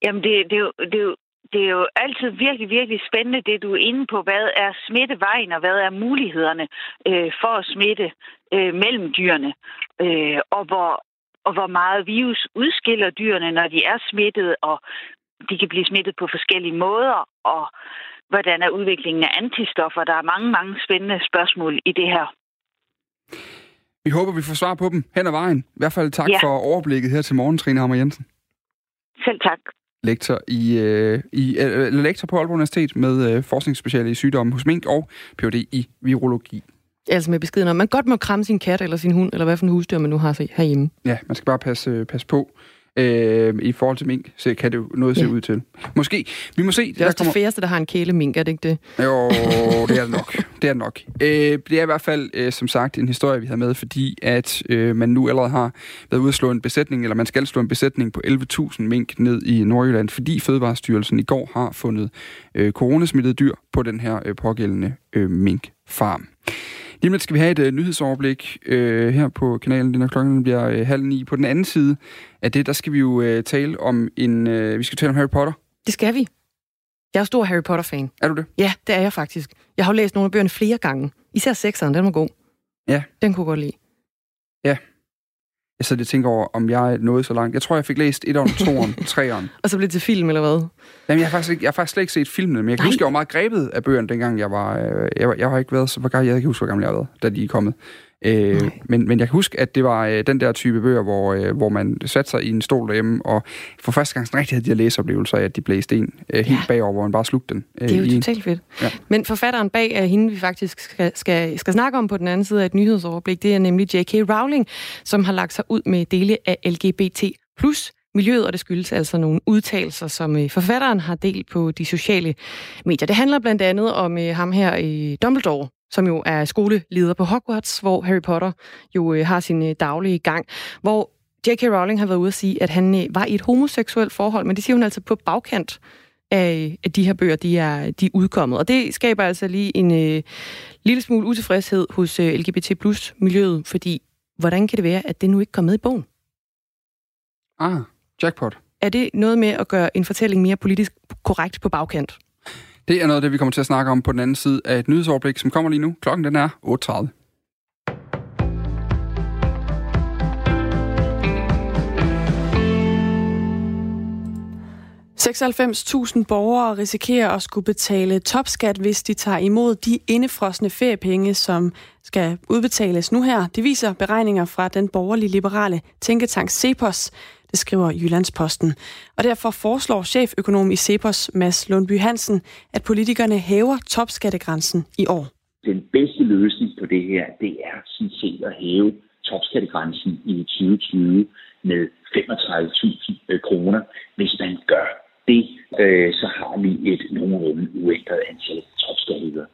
Jamen, det, det, er jo, det, det er jo altid virkelig, virkelig spændende, det du er inde på. Hvad er smittevejen, og hvad er mulighederne øh, for at smitte øh, mellem dyrene? Øh, og, hvor, og hvor meget virus udskiller dyrene, når de er smittet, og de kan blive smittet på forskellige måder, og hvordan er udviklingen af antistoffer? Der er mange, mange spændende spørgsmål i det her. Vi håber, vi får svar på dem hen ad vejen. I hvert fald tak ja. for overblikket her til morgen, Trine Hammer Jensen. Selv tak lektor i, øh, i øh, lektor på Aalborg Universitet med øh, forskningsspeciale i sygdomme hos mink og Ph.D. i virologi. Altså med beskeden om, man godt må kramme sin kat eller sin hund, eller hvad for en husdyr man nu har herhjemme. Ja, man skal bare passe, øh, passe på. Øh, I forhold til mink, så kan det jo noget ja. se ud til. Måske. Vi må se. Det er også kommer... det færreste, der har en kælemink, er det ikke det? Jo, det er det nok. Det er det nok. Øh, det er i hvert fald, øh, som sagt, en historie, vi har med, fordi at øh, man nu allerede har været ude at slå en besætning, eller man skal slå en besætning på 11.000 mink ned i Nordjylland, fordi Fødevarestyrelsen i går har fundet øh, coronasmittede dyr på den her øh, pågældende øh, minkfarm. Lige med skal vi have et uh, nyhedsoverblik uh, her på kanalen, når klokken bliver uh, halv ni. På den anden side af det, der skal vi jo uh, tale om en, uh, vi skal tale om Harry Potter. Det skal vi. Jeg er stor Harry Potter-fan. Er du det? Ja, det er jeg faktisk. Jeg har jo læst nogle af bøgerne flere gange. Især sekseren, den var god. Ja. Den kunne jeg godt lide. Ja, jeg sidder og tænker over, om jeg nåede så langt. Jeg tror, jeg fik læst et og toeren, treeren. og så blev det til film, eller hvad? Jamen, jeg har faktisk, ikke, jeg har faktisk slet ikke set filmene, men jeg kan Nej. huske, jeg var meget grebet af bøgerne, dengang jeg var... Øh, jeg, jeg har ikke været så... Jeg kan ikke huske, hvor gammel jeg har været, da de er kommet. Øh, men, men jeg kan huske, at det var øh, den der type bøger, hvor, øh, hvor man satte sig i en stol derhjemme, og for første gang rigtig havde de her læseoplevelser af, at de blæste en øh, helt ja. bagover, hvor man bare slugte den. Øh, det er jo totalt fedt. Ja. Men forfatteren bag er hende, vi faktisk skal, skal, skal snakke om på den anden side af et nyhedsoverblik, det er nemlig J.K. Rowling, som har lagt sig ud med dele af LGBT plus miljøet, og det skyldes altså nogle udtalelser, som øh, forfatteren har delt på de sociale medier. Det handler blandt andet om øh, ham her i Dumbledore, som jo er skoleleder på Hogwarts, hvor Harry Potter jo øh, har sin øh, daglige gang, hvor J.K. Rowling har været ude at sige, at han øh, var i et homoseksuelt forhold, men det siger hun altså på bagkant af, at de her bøger, de er, de er udkommet. Og det skaber altså lige en øh, lille smule utilfredshed hos øh, LGBT plus miljøet, fordi hvordan kan det være, at det nu ikke kom med i bogen? Ah, jackpot. Er det noget med at gøre en fortælling mere politisk korrekt på bagkant? Det er noget af det, vi kommer til at snakke om på den anden side af et nyhedsoverblik, som kommer lige nu. Klokken den er 8.30. 96.000 borgere risikerer at skulle betale topskat, hvis de tager imod de indefrosne feriepenge, som skal udbetales nu her. Det viser beregninger fra den borgerlige liberale tænketank Cepos, det skriver Jyllandsposten. Og derfor foreslår cheføkonom i Cepos, Mads Lundby Hansen, at politikerne hæver topskattegrænsen i år. Den bedste løsning på det her, det er sådan set at hæve topskattegrænsen i 2020 med 35.000 kroner. Hvis man gør det, øh, så har vi et nogenlunde uændret antal topskatteydere.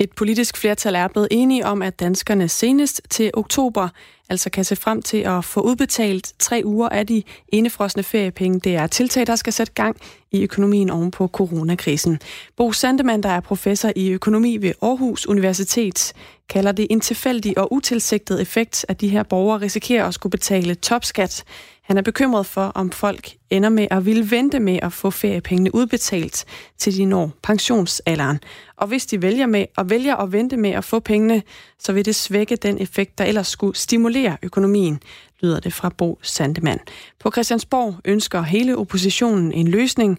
Et politisk flertal er blevet enige om, at danskerne senest til oktober altså kan se frem til at få udbetalt tre uger af de indefrosne feriepenge. Det er tiltag, der skal sætte gang i økonomien oven på coronakrisen. Bo Sandemann, der er professor i økonomi ved Aarhus Universitet, kalder det en tilfældig og utilsigtet effekt, at de her borgere risikerer at skulle betale topskat. Han er bekymret for, om folk ender med at ville vente med at få feriepengene udbetalt, til de når pensionsalderen. Og hvis de vælger, med, og vælger at vente med at få pengene, så vil det svække den effekt, der ellers skulle stimulere økonomien, lyder det fra Bo Sandemann. På Christiansborg ønsker hele oppositionen en løsning,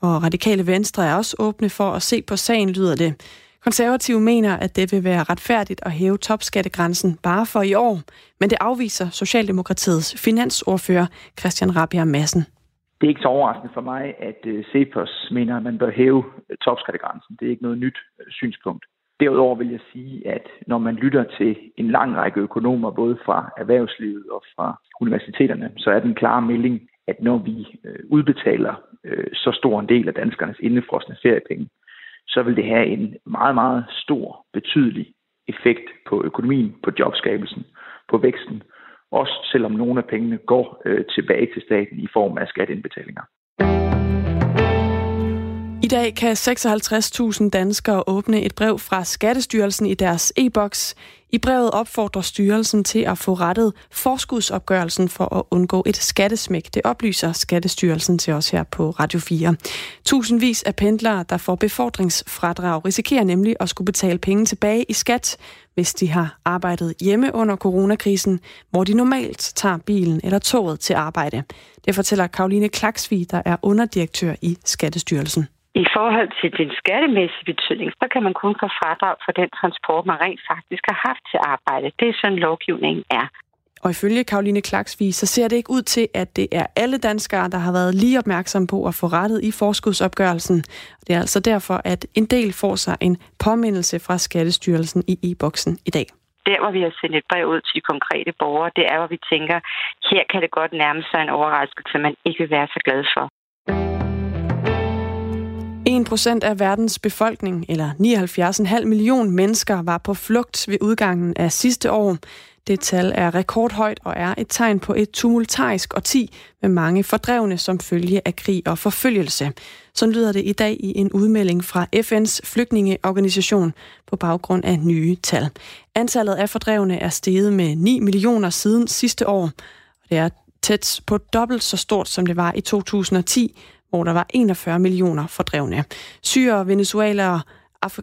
og radikale venstre er også åbne for at se på sagen, lyder det. Konservative mener, at det vil være retfærdigt at hæve topskattegrænsen bare for i år, men det afviser Socialdemokratiets finansordfører Christian Rabia Madsen. Det er ikke så overraskende for mig, at øh, Cepos mener, at man bør hæve topskattegrænsen. Det er ikke noget nyt øh, synspunkt. Derudover vil jeg sige, at når man lytter til en lang række økonomer, både fra erhvervslivet og fra universiteterne, så er den klare melding, at når vi øh, udbetaler øh, så stor en del af danskernes indefrosne feriepenge, så vil det have en meget, meget stor, betydelig effekt på økonomien, på jobskabelsen, på væksten, også selvom nogle af pengene går øh, tilbage til staten i form af skatteindbetalinger. I dag kan 56.000 danskere åbne et brev fra Skattestyrelsen i deres e-boks. I brevet opfordrer styrelsen til at få rettet forskudsopgørelsen for at undgå et skattesmæk. Det oplyser Skattestyrelsen til os her på Radio 4. Tusindvis af pendlere, der får befordringsfradrag, risikerer nemlig at skulle betale penge tilbage i skat, hvis de har arbejdet hjemme under coronakrisen, hvor de normalt tager bilen eller toget til arbejde. Det fortæller Karoline Klaksvig, der er underdirektør i Skattestyrelsen. I forhold til den skattemæssige betydning, så kan man kun få fradrag for den transport, man rent faktisk har haft til arbejde. Det er sådan, lovgivningen er. Og ifølge Karoline Klaksvig, så ser det ikke ud til, at det er alle danskere, der har været lige opmærksom på at få rettet i forskudsopgørelsen. Det er altså derfor, at en del får sig en påmindelse fra Skattestyrelsen i e-boksen i dag. Der, hvor vi har sendt et brev ud til de konkrete borgere, det er, hvor vi tænker, her kan det godt nærme sig en overraskelse, man ikke vil være så glad for. 1% af verdens befolkning, eller 79,5 million mennesker, var på flugt ved udgangen af sidste år. Det tal er rekordhøjt og er et tegn på et tumultarisk årti med mange fordrevne som følge af krig og forfølgelse. Så lyder det i dag i en udmelding fra FN's flygtningeorganisation på baggrund af nye tal. Antallet af fordrevne er steget med 9 millioner siden sidste år. Det er tæt på dobbelt så stort, som det var i 2010, hvor der var 41 millioner fordrevne. Syre, venezuelere,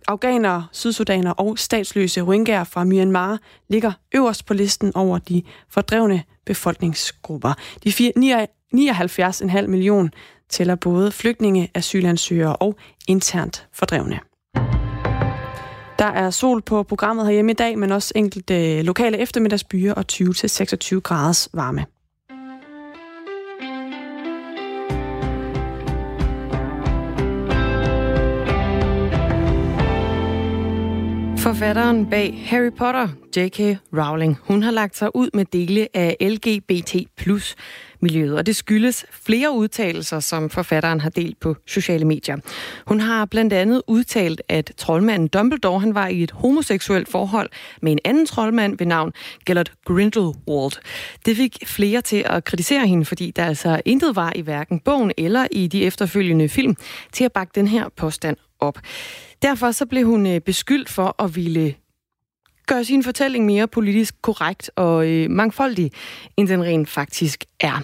afghanere, sydsudanere og statsløse rohingyaer fra Myanmar ligger øverst på listen over de fordrevne befolkningsgrupper. De 79,5 millioner tæller både flygtninge, asylansøgere og internt fordrevne. Der er sol på programmet herhjemme i dag, men også enkelte øh, lokale eftermiddagsbyer og 20-26 graders varme. Forfatteren bag Harry Potter, J.K. Rowling, hun har lagt sig ud med dele af LGBT plus miljøet, og det skyldes flere udtalelser, som forfatteren har delt på sociale medier. Hun har blandt andet udtalt, at troldmanden Dumbledore han var i et homoseksuelt forhold med en anden troldmand ved navn Gellert Grindelwald. Det fik flere til at kritisere hende, fordi der altså intet var i hverken bogen eller i de efterfølgende film til at bakke den her påstand op. Derfor så blev hun øh, beskyldt for at ville gøre sin fortælling mere politisk korrekt og øh, mangfoldig, end den rent faktisk er.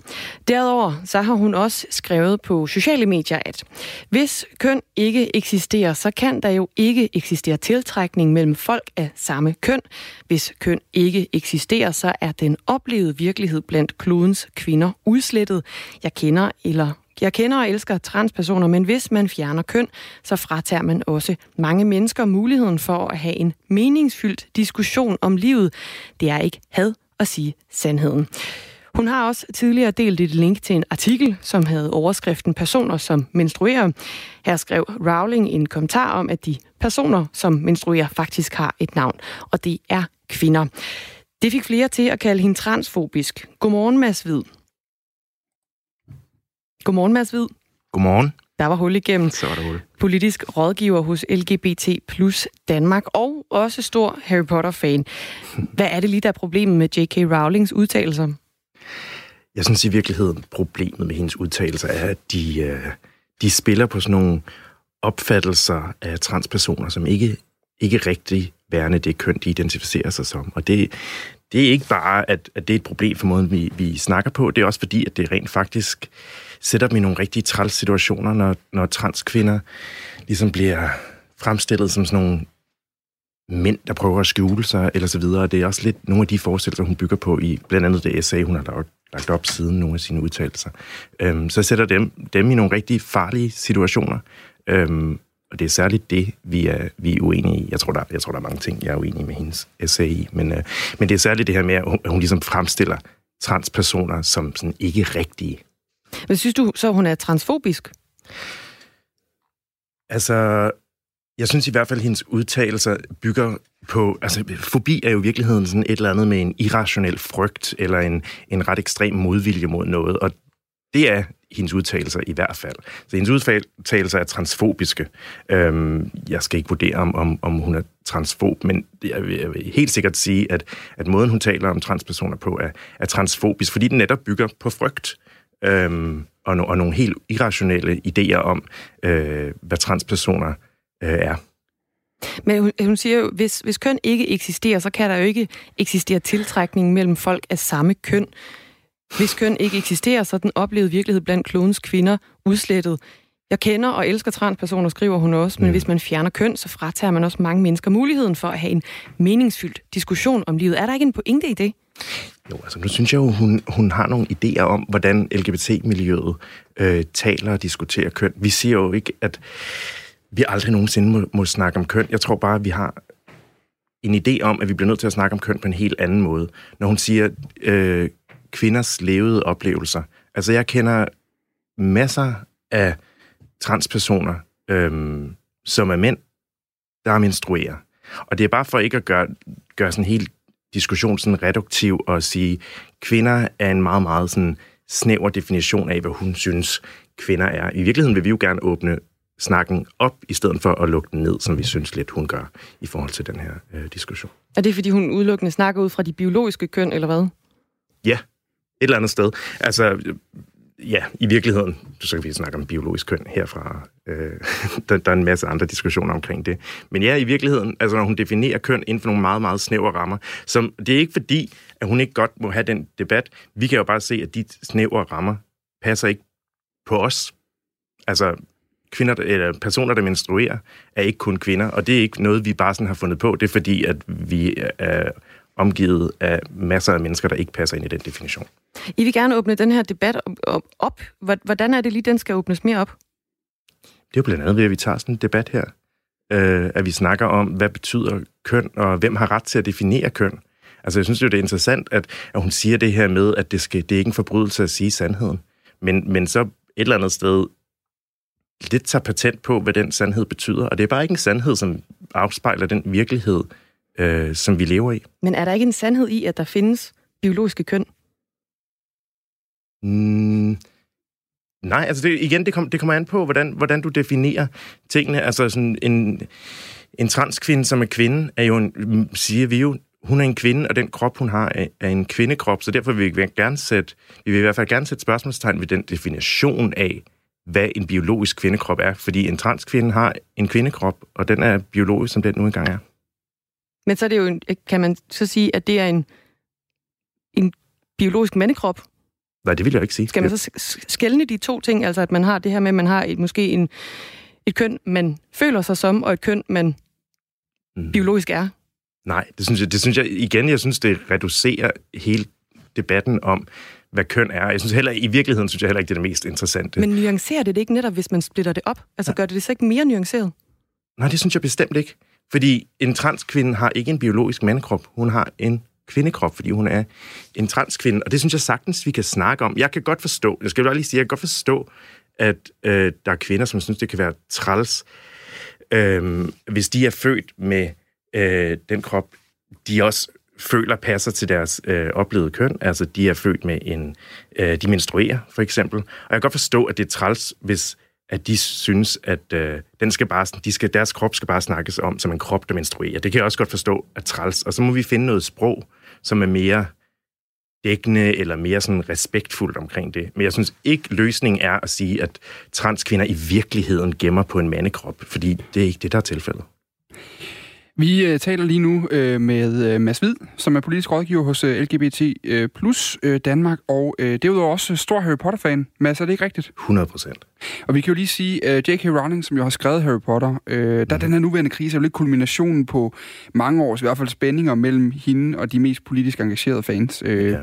Derudover så har hun også skrevet på sociale medier, at hvis køn ikke eksisterer, så kan der jo ikke eksistere tiltrækning mellem folk af samme køn. Hvis køn ikke eksisterer, så er den oplevede virkelighed blandt klodens kvinder udslettet. Jeg kender eller jeg kender og elsker transpersoner, men hvis man fjerner køn, så fratager man også mange mennesker muligheden for at have en meningsfyldt diskussion om livet. Det er ikke had at sige sandheden. Hun har også tidligere delt et link til en artikel, som havde overskriften Personer, som menstruerer. Her skrev Rowling en kommentar om, at de personer, som menstruerer, faktisk har et navn, og det er kvinder. Det fik flere til at kalde hende transfobisk. Godmorgen, Mads Hvid. Godmorgen, Mads Hvid. Godmorgen. Der var hul igennem. Så var der hul. Politisk rådgiver hos LGBT plus Danmark, og også stor Harry Potter-fan. Hvad er det lige, der er problemet med J.K. Rowlings udtalelser? Jeg synes i virkeligheden, problemet med hendes udtalelser er, at de, øh, de spiller på sådan nogle opfattelser af transpersoner, som ikke, ikke rigtig værende det køn, de identificerer sig som. Og det, det er ikke bare, at, at det er et problem for måden, vi, vi snakker på. Det er også fordi, at det rent faktisk sætter dem i nogle rigtig træls situationer, når, når transkvinder ligesom bliver fremstillet som sådan nogle mænd, der prøver at skjule sig, eller så videre. Det er også lidt nogle af de forestillelser, hun bygger på i blandt andet det essay, hun har lagt, lagt op siden nogle af sine udtalelser. Øhm, så sætter dem, dem i nogle rigtig farlige situationer. Øhm, og det er særligt det, vi er, vi er uenige i. Jeg tror, der, jeg tror, der er mange ting, jeg er uenig med hendes essay i. Men, øh, men det er særligt det her med, at hun, at hun ligesom fremstiller transpersoner som sådan ikke rigtige. Men synes du så, hun er transfobisk? Altså, jeg synes i hvert fald, at hendes udtalelser bygger på... Altså, fobi er jo i virkeligheden sådan et eller andet med en irrationel frygt, eller en, en ret ekstrem modvilje mod noget, og det er hendes udtalelser i hvert fald. Så hendes udtalelser er transfobiske. Øhm, jeg skal ikke vurdere, om, om, om hun er transfob, men jeg vil, jeg vil helt sikkert sige, at, at måden, hun taler om transpersoner på, er, er transfobisk, fordi den netop bygger på frygt øhm, og, no, og nogle helt irrationelle idéer om, øh, hvad transpersoner øh, er. Men hun, hun siger jo, hvis, hvis køn ikke eksisterer, så kan der jo ikke eksistere tiltrækning mellem folk af samme køn. Hvis køn ikke eksisterer, så den oplevede virkelighed blandt klodens kvinder udslettet. Jeg kender og elsker transpersoner, skriver hun også, men mm. hvis man fjerner køn, så fratager man også mange mennesker muligheden for at have en meningsfyldt diskussion om livet. Er der ikke en pointe i det? Jo, altså nu synes jeg jo, hun, hun har nogle idéer om, hvordan LGBT-miljøet øh, taler og diskuterer køn. Vi siger jo ikke, at vi aldrig nogensinde må, må snakke om køn. Jeg tror bare, at vi har en idé om, at vi bliver nødt til at snakke om køn på en helt anden måde. Når hun siger øh, kvinders levede oplevelser. Altså jeg kender masser af transpersoner, øh, som er mænd, der menstruerer. Og det er bare for ikke at gøre, gøre sådan helt diskussion sådan reduktiv og sige, kvinder er en meget, meget sådan snæver definition af, hvad hun synes, kvinder er. I virkeligheden vil vi jo gerne åbne snakken op, i stedet for at lukke den ned, som vi synes lidt, hun gør i forhold til den her øh, diskussion. Er det, fordi hun udelukkende snakker ud fra de biologiske køn, eller hvad? Ja, eller andet sted. Altså, ja, i virkeligheden, så kan vi snakke om biologisk køn herfra. Øh, der, der er en masse andre diskussioner omkring det. Men ja, i virkeligheden, altså når hun definerer køn inden for nogle meget, meget snævre rammer, som, det er ikke fordi, at hun ikke godt må have den debat. Vi kan jo bare se, at de snævre rammer passer ikke på os. Altså, kvinder, eller personer, der menstruerer, er ikke kun kvinder, og det er ikke noget, vi bare sådan har fundet på. Det er fordi, at vi er omgivet af masser af mennesker, der ikke passer ind i den definition. I vil gerne åbne den her debat op. Hvordan er det lige, den skal åbnes mere op? Det er jo blandt andet ved, at vi tager sådan en debat her. Øh, at vi snakker om, hvad betyder køn, og hvem har ret til at definere køn. Altså, jeg synes jo, det er interessant, at, at hun siger det her med, at det, skal, det er ikke en forbrydelse at sige sandheden. Men, men så et eller andet sted lidt tager patent på, hvad den sandhed betyder. Og det er bare ikke en sandhed, som afspejler den virkelighed, øh, som vi lever i. Men er der ikke en sandhed i, at der findes biologiske køn? Mm, nej, altså det, igen, det, kom, det kommer an på, hvordan, hvordan du definerer tingene. Altså sådan en, en transkvinde, som er kvinde, er jo en, siger vi jo, hun er en kvinde, og den krop, hun har, er, en kvindekrop, så derfor vil vi gerne sætte, vi vil i hvert fald gerne sætte spørgsmålstegn ved den definition af, hvad en biologisk kvindekrop er. Fordi en transkvinde har en kvindekrop, og den er biologisk, som den nu engang er. Men så er det jo, en, kan man så sige, at det er en, en biologisk mandekrop? Nej, det vil jeg ikke sige. Skal man så skælne de to ting? Altså, at man har det her med, at man har et, måske en, et køn, man føler sig som, og et køn, man mm. biologisk er? Nej, det synes, jeg, det synes jeg igen, jeg synes, det reducerer hele debatten om, hvad køn er. Jeg synes heller, i virkeligheden synes jeg heller ikke, det er det mest interessante. Men nuancerer det det ikke netop, hvis man splitter det op? Altså ja. gør det det så ikke mere nuanceret? Nej, det synes jeg bestemt ikke. Fordi en transkvinde har ikke en biologisk mandekrop. Hun har en kvindekrop, fordi hun er en transkvinde. Og det synes jeg sagtens, vi kan snakke om. Jeg kan godt forstå, jeg skal bare lige sige, jeg kan godt forstå, at øh, der er kvinder, som synes, det kan være træls, øh, hvis de er født med øh, den krop, de også føler passer til deres øh, oplevede køn. Altså, de er født med en... Øh, de menstruerer, for eksempel. Og jeg kan godt forstå, at det er træls, hvis at de synes, at øh, den skal bare, de skal, deres krop skal bare snakkes om som en krop, der menstruerer. Det kan jeg også godt forstå at træls. Og så må vi finde noget sprog, som er mere dækkende eller mere sådan respektfuldt omkring det. Men jeg synes ikke, løsningen er at sige, at transkvinder i virkeligheden gemmer på en mandekrop, fordi det er ikke det, der er tilfældet. Vi øh, taler lige nu øh, med øh, Mads Hvid, som er politisk rådgiver hos øh, LGBT øh, plus øh, Danmark, og øh, derudover også stor Harry Potter-fan. Mads, er det ikke rigtigt? 100 procent. Og vi kan jo lige sige, at uh, J.K. Rowling, som jo har skrevet Harry Potter, øh, der mm. den her nuværende krise er jo lidt kulminationen på mange års, i hvert fald spændinger mellem hende og de mest politisk engagerede fans. Øh, ja.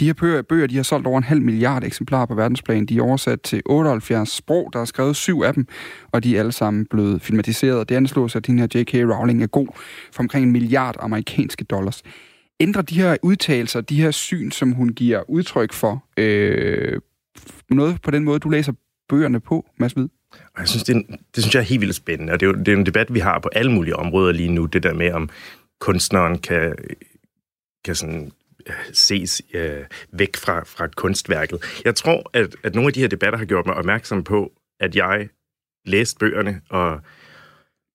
De her bøger, bøger de har solgt over en halv milliard eksemplarer på verdensplan. De er oversat til 78 sprog. Der er skrevet syv af dem, og de er alle sammen blevet filmatiseret. Det anslås, at den her J.K. Rowling er god for omkring en milliard amerikanske dollars. Ændrer de her udtalelser, de her syn, som hun giver udtryk for, øh, noget på den måde, du læser bøgerne på, Mads Hvid? Jeg synes, det, er, det synes jeg er helt vildt spændende, og det er jo det er en debat, vi har på alle mulige områder lige nu, det der med, om kunstneren kan, kan sådan ses øh, væk fra, fra kunstværket. Jeg tror, at, at nogle af de her debatter har gjort mig opmærksom på, at jeg læste bøgerne og,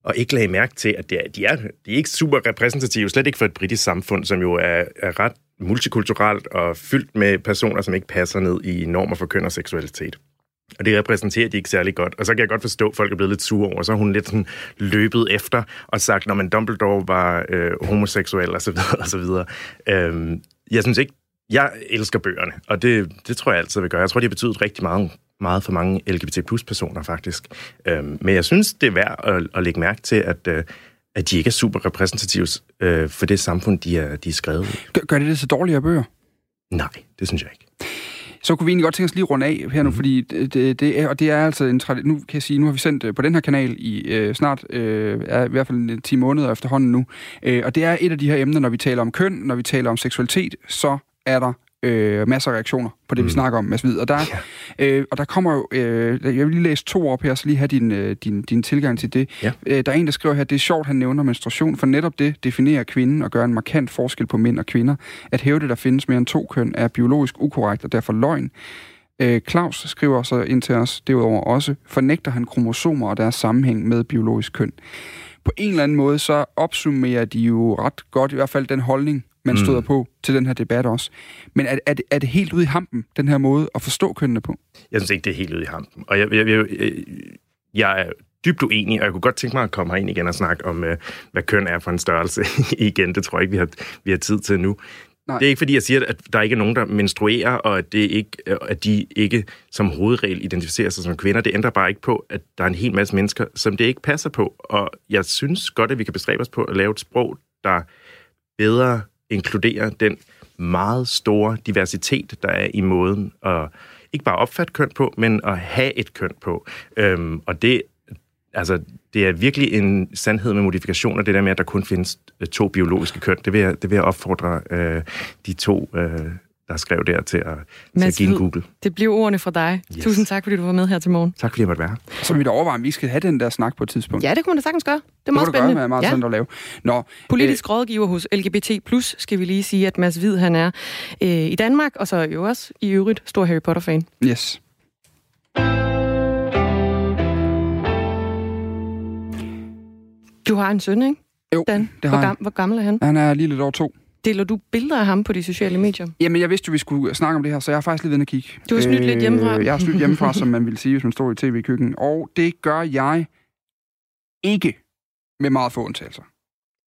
og ikke lagde mærke til, at det er, de, er, de er ikke super repræsentative, slet ikke for et britisk samfund, som jo er, er ret multikulturelt og fyldt med personer, som ikke passer ned i normer for køn og seksualitet. Og det repræsenterer de ikke særlig godt. Og så kan jeg godt forstå, at folk er blevet lidt sure over. Så har hun lidt sådan løbet efter og sagt, når man Dumbledore var øh, homoseksuel og så videre og så videre. Øhm, jeg synes ikke, jeg elsker bøgerne, og det, det tror jeg altid vil gøre. Jeg tror, det har betydet rigtig meget, meget for mange LGBT plus personer faktisk. Øhm, men jeg synes, det er værd at, at lægge mærke til, at, øh, at de ikke er super repræsentative øh, for det samfund, de er, de er skrevet Gør, gør det det så dårligere bøger? Nej, det synes jeg ikke. Så kunne vi egentlig godt tænke os lige runde af her nu, mm. fordi det, det, er, og det er altså en nu kan jeg sige, nu har vi sendt øh, på den her kanal i øh, snart, øh, er i hvert fald 10 måneder efterhånden nu, øh, og det er et af de her emner, når vi taler om køn, når vi taler om seksualitet, så er der øh, masser af reaktioner på det, mm. vi snakker om, Mads Hvid. Og der, ja. øh, og der kommer jo... Øh, jeg vil lige læse to op her, så lige have din, øh, din, din tilgang til det. Ja. Øh, der er en, der skriver her, det er sjovt, han nævner menstruation, for netop det definerer kvinden og gør en markant forskel på mænd og kvinder. At hæve det, der findes mere end to køn, er biologisk ukorrekt og derfor løgn. Øh, Claus skriver så ind til os derudover også, fornægter han kromosomer og deres sammenhæng med biologisk køn. På en eller anden måde, så opsummerer de jo ret godt, i hvert fald den holdning, man støder mm. på til den her debat også. Men er, er, det, er det helt ude i hampen, den her måde at forstå kønnene på? Jeg synes ikke, det er helt ude i hampen. Og jeg, jeg, jeg, jeg er dybt uenig, og jeg kunne godt tænke mig at komme herind igen og snakke om, øh, hvad køn er for en størrelse igen. Det tror jeg ikke, vi har, vi har tid til nu. Nej. Det er ikke fordi, jeg siger, at der ikke er nogen, der menstruerer, og at, det ikke, at de ikke som hovedregel identificerer sig som kvinder. Det ændrer bare ikke på, at der er en hel masse mennesker, som det ikke passer på. Og jeg synes godt, at vi kan bestræbe os på at lave et sprog, der bedre inkluderer den meget store diversitet, der er i måden at ikke bare opfatte køn på, men at have et køn på. Øhm, og det, altså, det er virkelig en sandhed med modifikationer, det der med, at der kun findes øh, to biologiske køn. Det vil jeg, det vil jeg opfordre øh, de to øh, der skrev der til at, til at give en Google. Det bliver ordene fra dig. Yes. Tusind tak, fordi du var med her til morgen. Tak, fordi jeg måtte være Så vi da overveje, om vi skal have den der snak på et tidspunkt. Ja, det kunne man da sagtens gøre. Det er det meget spændende. Det meget ja. at lave. Nå, Politisk øh, rådgiver hos LGBT+, skal vi lige sige, at Mads Hvid, han er øh, i Danmark, og så jo også i øvrigt stor Harry Potter-fan. Yes. Du har en søn, ikke? Jo, Dan? det har hvor, gam- hvor gammel er han? Han er lige lidt over to. Deler du billeder af ham på de sociale medier? Jamen, jeg vidste jo, vi skulle snakke om det her, så jeg har faktisk lige ved at kigge. Du har snydt øh, lidt hjemmefra? Jeg har snydt hjemmefra, som man vil sige, hvis man står i tv-køkken. Og det gør jeg ikke med meget få undtagelser.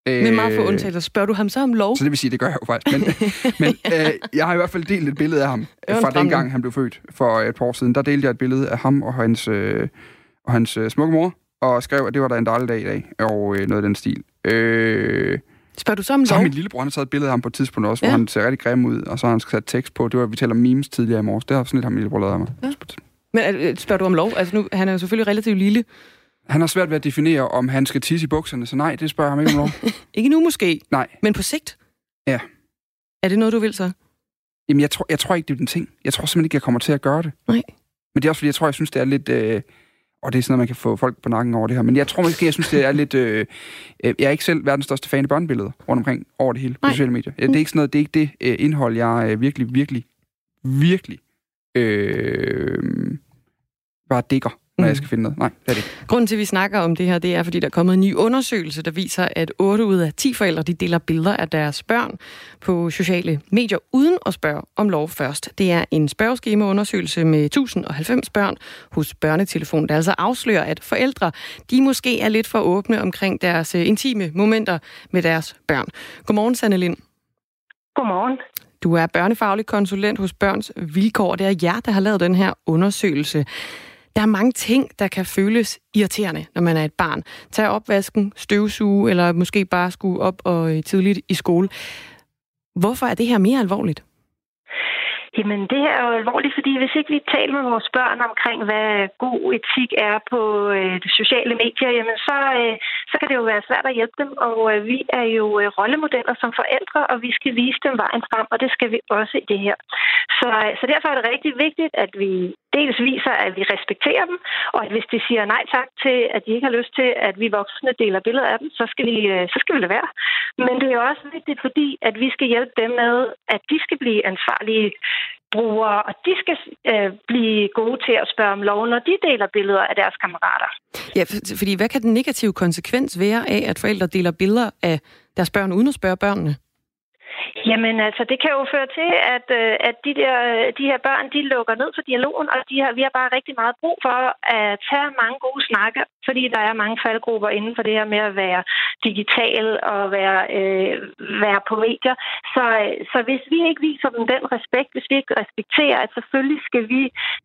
Med meget få undtagelser. Spørger du ham så om lov? Så det vil sige, det gør jeg jo faktisk. Men, men øh, jeg har i hvert fald delt et billede af ham fra den gang, han blev født for et par år siden. Der delte jeg et billede af ham og hans, øh, og hans øh, smukke mor, og skrev, at det var da en dejlig dag i dag, og øh, noget af den stil. Øh, Spørger du så om så lov? har min lillebror, han har taget et billede af ham på et tidspunkt også, ja. Hvor han ser rigtig grim ud, og så har han sat tekst på. Det var, vi taler om memes tidligere i morges. Det har sådan lidt, har min lillebror lavet af mig. Ja. Men øh, spørger du om lov? Altså nu, han er jo selvfølgelig relativt lille. Han har svært ved at definere, om han skal tisse i bukserne, så nej, det spørger ham ikke om lov. Ikke nu måske, nej. men på sigt? Ja. Er det noget, du vil så? Jamen, jeg tror, jeg tror ikke, det er den ting. Jeg tror simpelthen ikke, jeg kommer til at gøre det. Nej. Men det er også fordi, jeg tror, jeg synes, det er lidt... Øh, og det er sådan noget, man kan få folk på nakken over det her. Men jeg tror måske, jeg synes, det er lidt... Øh, øh, jeg er ikke selv verdens største fan af børnebilleder rundt omkring over det hele på Nej. sociale medier. Det er ikke sådan noget, det er ikke det øh, indhold, jeg øh, virkelig, virkelig, virkelig øh, bare digger, når Mm. jeg skal finde noget. Nej, det er det ikke. Grunden til, at vi snakker om det her, det er, fordi der er kommet en ny undersøgelse, der viser, at 8 ud af 10 forældre de deler billeder af deres børn på sociale medier, uden at spørge om lov først. Det er en spørgeskemaundersøgelse med 1090 børn hos Børnetelefon, der altså afslører, at forældre de måske er lidt for åbne omkring deres øh, intime momenter med deres børn. Godmorgen, Sanne Lind. Godmorgen. Du er børnefaglig konsulent hos Børns Vilkår. Det er jer, der har lavet den her undersøgelse. Der er mange ting, der kan føles irriterende, når man er et barn. Tag opvasken, støvsuge, eller måske bare skulle op og øh, tidligt i skole. Hvorfor er det her mere alvorligt? Jamen, det her er jo alvorligt, fordi hvis ikke vi taler med vores børn omkring, hvad god etik er på øh, de sociale medier, jamen så, øh, så kan det jo være svært at hjælpe dem. Og øh, vi er jo øh, rollemodeller som forældre, og vi skal vise dem vejen frem, og det skal vi også i det her. Så, øh, så derfor er det rigtig vigtigt, at vi dels viser, at vi respekterer dem, og at hvis de siger nej tak til, at de ikke har lyst til, at vi voksne deler billeder af dem, så skal vi, øh, så skal vi lade være. Men det er også vigtigt, fordi at vi skal hjælpe dem med, at de skal blive ansvarlige brugere, og de skal øh, blive gode til at spørge om lov, når de deler billeder af deres kammerater. Ja, for, fordi hvad kan den negative konsekvens være af, at forældre deler billeder af deres børn uden at spørge børnene? Jamen altså, det kan jo føre til, at, øh, at de, der, de her børn, de lukker ned for dialogen, og de har, vi har bare rigtig meget brug for at tage mange gode snakke, fordi der er mange faldgrupper inden for det her med at være digital og være, øh, være på medier. Så, så hvis vi ikke viser dem den respekt, hvis vi ikke respekterer, at selvfølgelig skal vi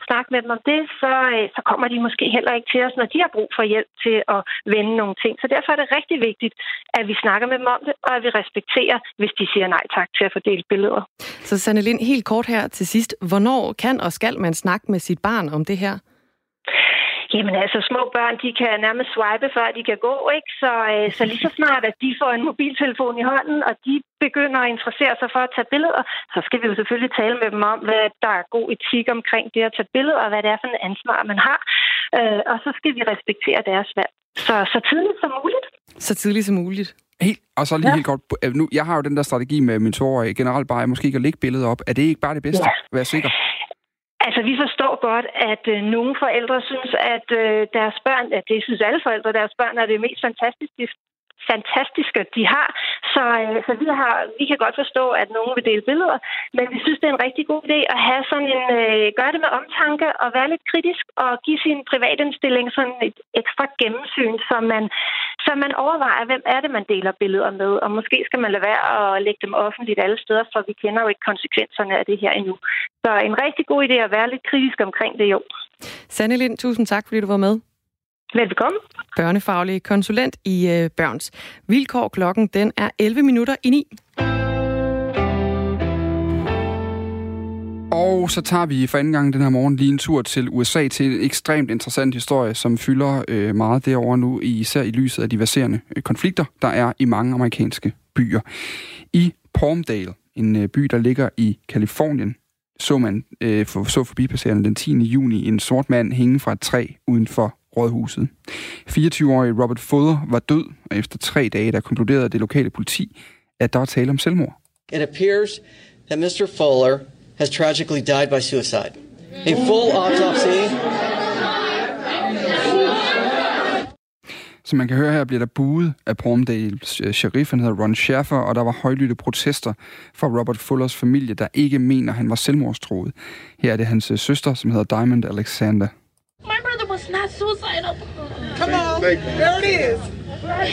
snakke med dem om det, så, øh, så kommer de måske heller ikke til os, når de har brug for hjælp til at vende nogle ting. Så derfor er det rigtig vigtigt, at vi snakker med dem om det, og at vi respekterer, hvis de siger nej tak til at fordele billeder. Så Sanne Lind, helt kort her til sidst. Hvornår kan og skal man snakke med sit barn om det her? Jamen altså, små børn, de kan nærmest swipe, før de kan gå, ikke? Så, øh, så lige så snart, at de får en mobiltelefon i hånden, og de begynder at interessere sig for at tage billeder, så skal vi jo selvfølgelig tale med dem om, hvad der er god etik omkring det at tage billeder, og hvad det er for en ansvar, man har. Øh, og så skal vi respektere deres valg. Så, så tidligt som muligt. Så tidligt som muligt. Helt, og så lige Ja. helt kort. øh, Nu, jeg har jo den der strategi med min toårige generelt bare, måske ikke at lægge billeder op. Er det ikke bare det bedste? Ja. Vær sikker. Altså, vi forstår godt, at øh, nogle forældre synes, at øh, deres børn, at det synes alle forældre, deres børn er det mest fantastiske, fantastiske, de har. Så, øh, så vi, har, vi kan godt forstå, at nogen vil dele billeder, men vi synes, det er en rigtig god idé at have sådan en, øh, gøre det med omtanke og være lidt kritisk og give sin privatindstilling sådan et ekstra gennemsyn, så man, så man overvejer, hvem er det, man deler billeder med, og måske skal man lade være at lægge dem offentligt alle steder, for vi kender jo ikke konsekvenserne af det her endnu. Så en rigtig god idé at være lidt kritisk omkring det jo. Sanne Lind, tusind tak, fordi du var med. Velkommen. Børnefaglig konsulent i øh, Børns Vilkår. Klokken den er 11 minutter i 9. Og så tager vi for anden gang den her morgen lige en tur til USA til en ekstremt interessant historie, som fylder øh, meget derovre nu, især i lyset af de verserende øh, konflikter, der er i mange amerikanske byer. I Palmdale, en øh, by, der ligger i Kalifornien, så man øh, for, så forbipasserende den 10. juni en sort mand hænge fra et træ uden for rådhuset. 24-årige Robert Fuller var død, og efter tre dage, der konkluderede det lokale politi, at der var tale om selvmord. It appears that Mr. Fuller has tragically died by suicide. A full autopsy. Som man kan høre her, bliver der buet af Palmdale sheriff, han hedder Ron Schaffer, og der var højlytte protester fra Robert Fullers familie, der ikke mener, han var selvmordstroet. Her er det hans øh, søster, som hedder Diamond Alexander. Was not suicidal. Come on, there it is.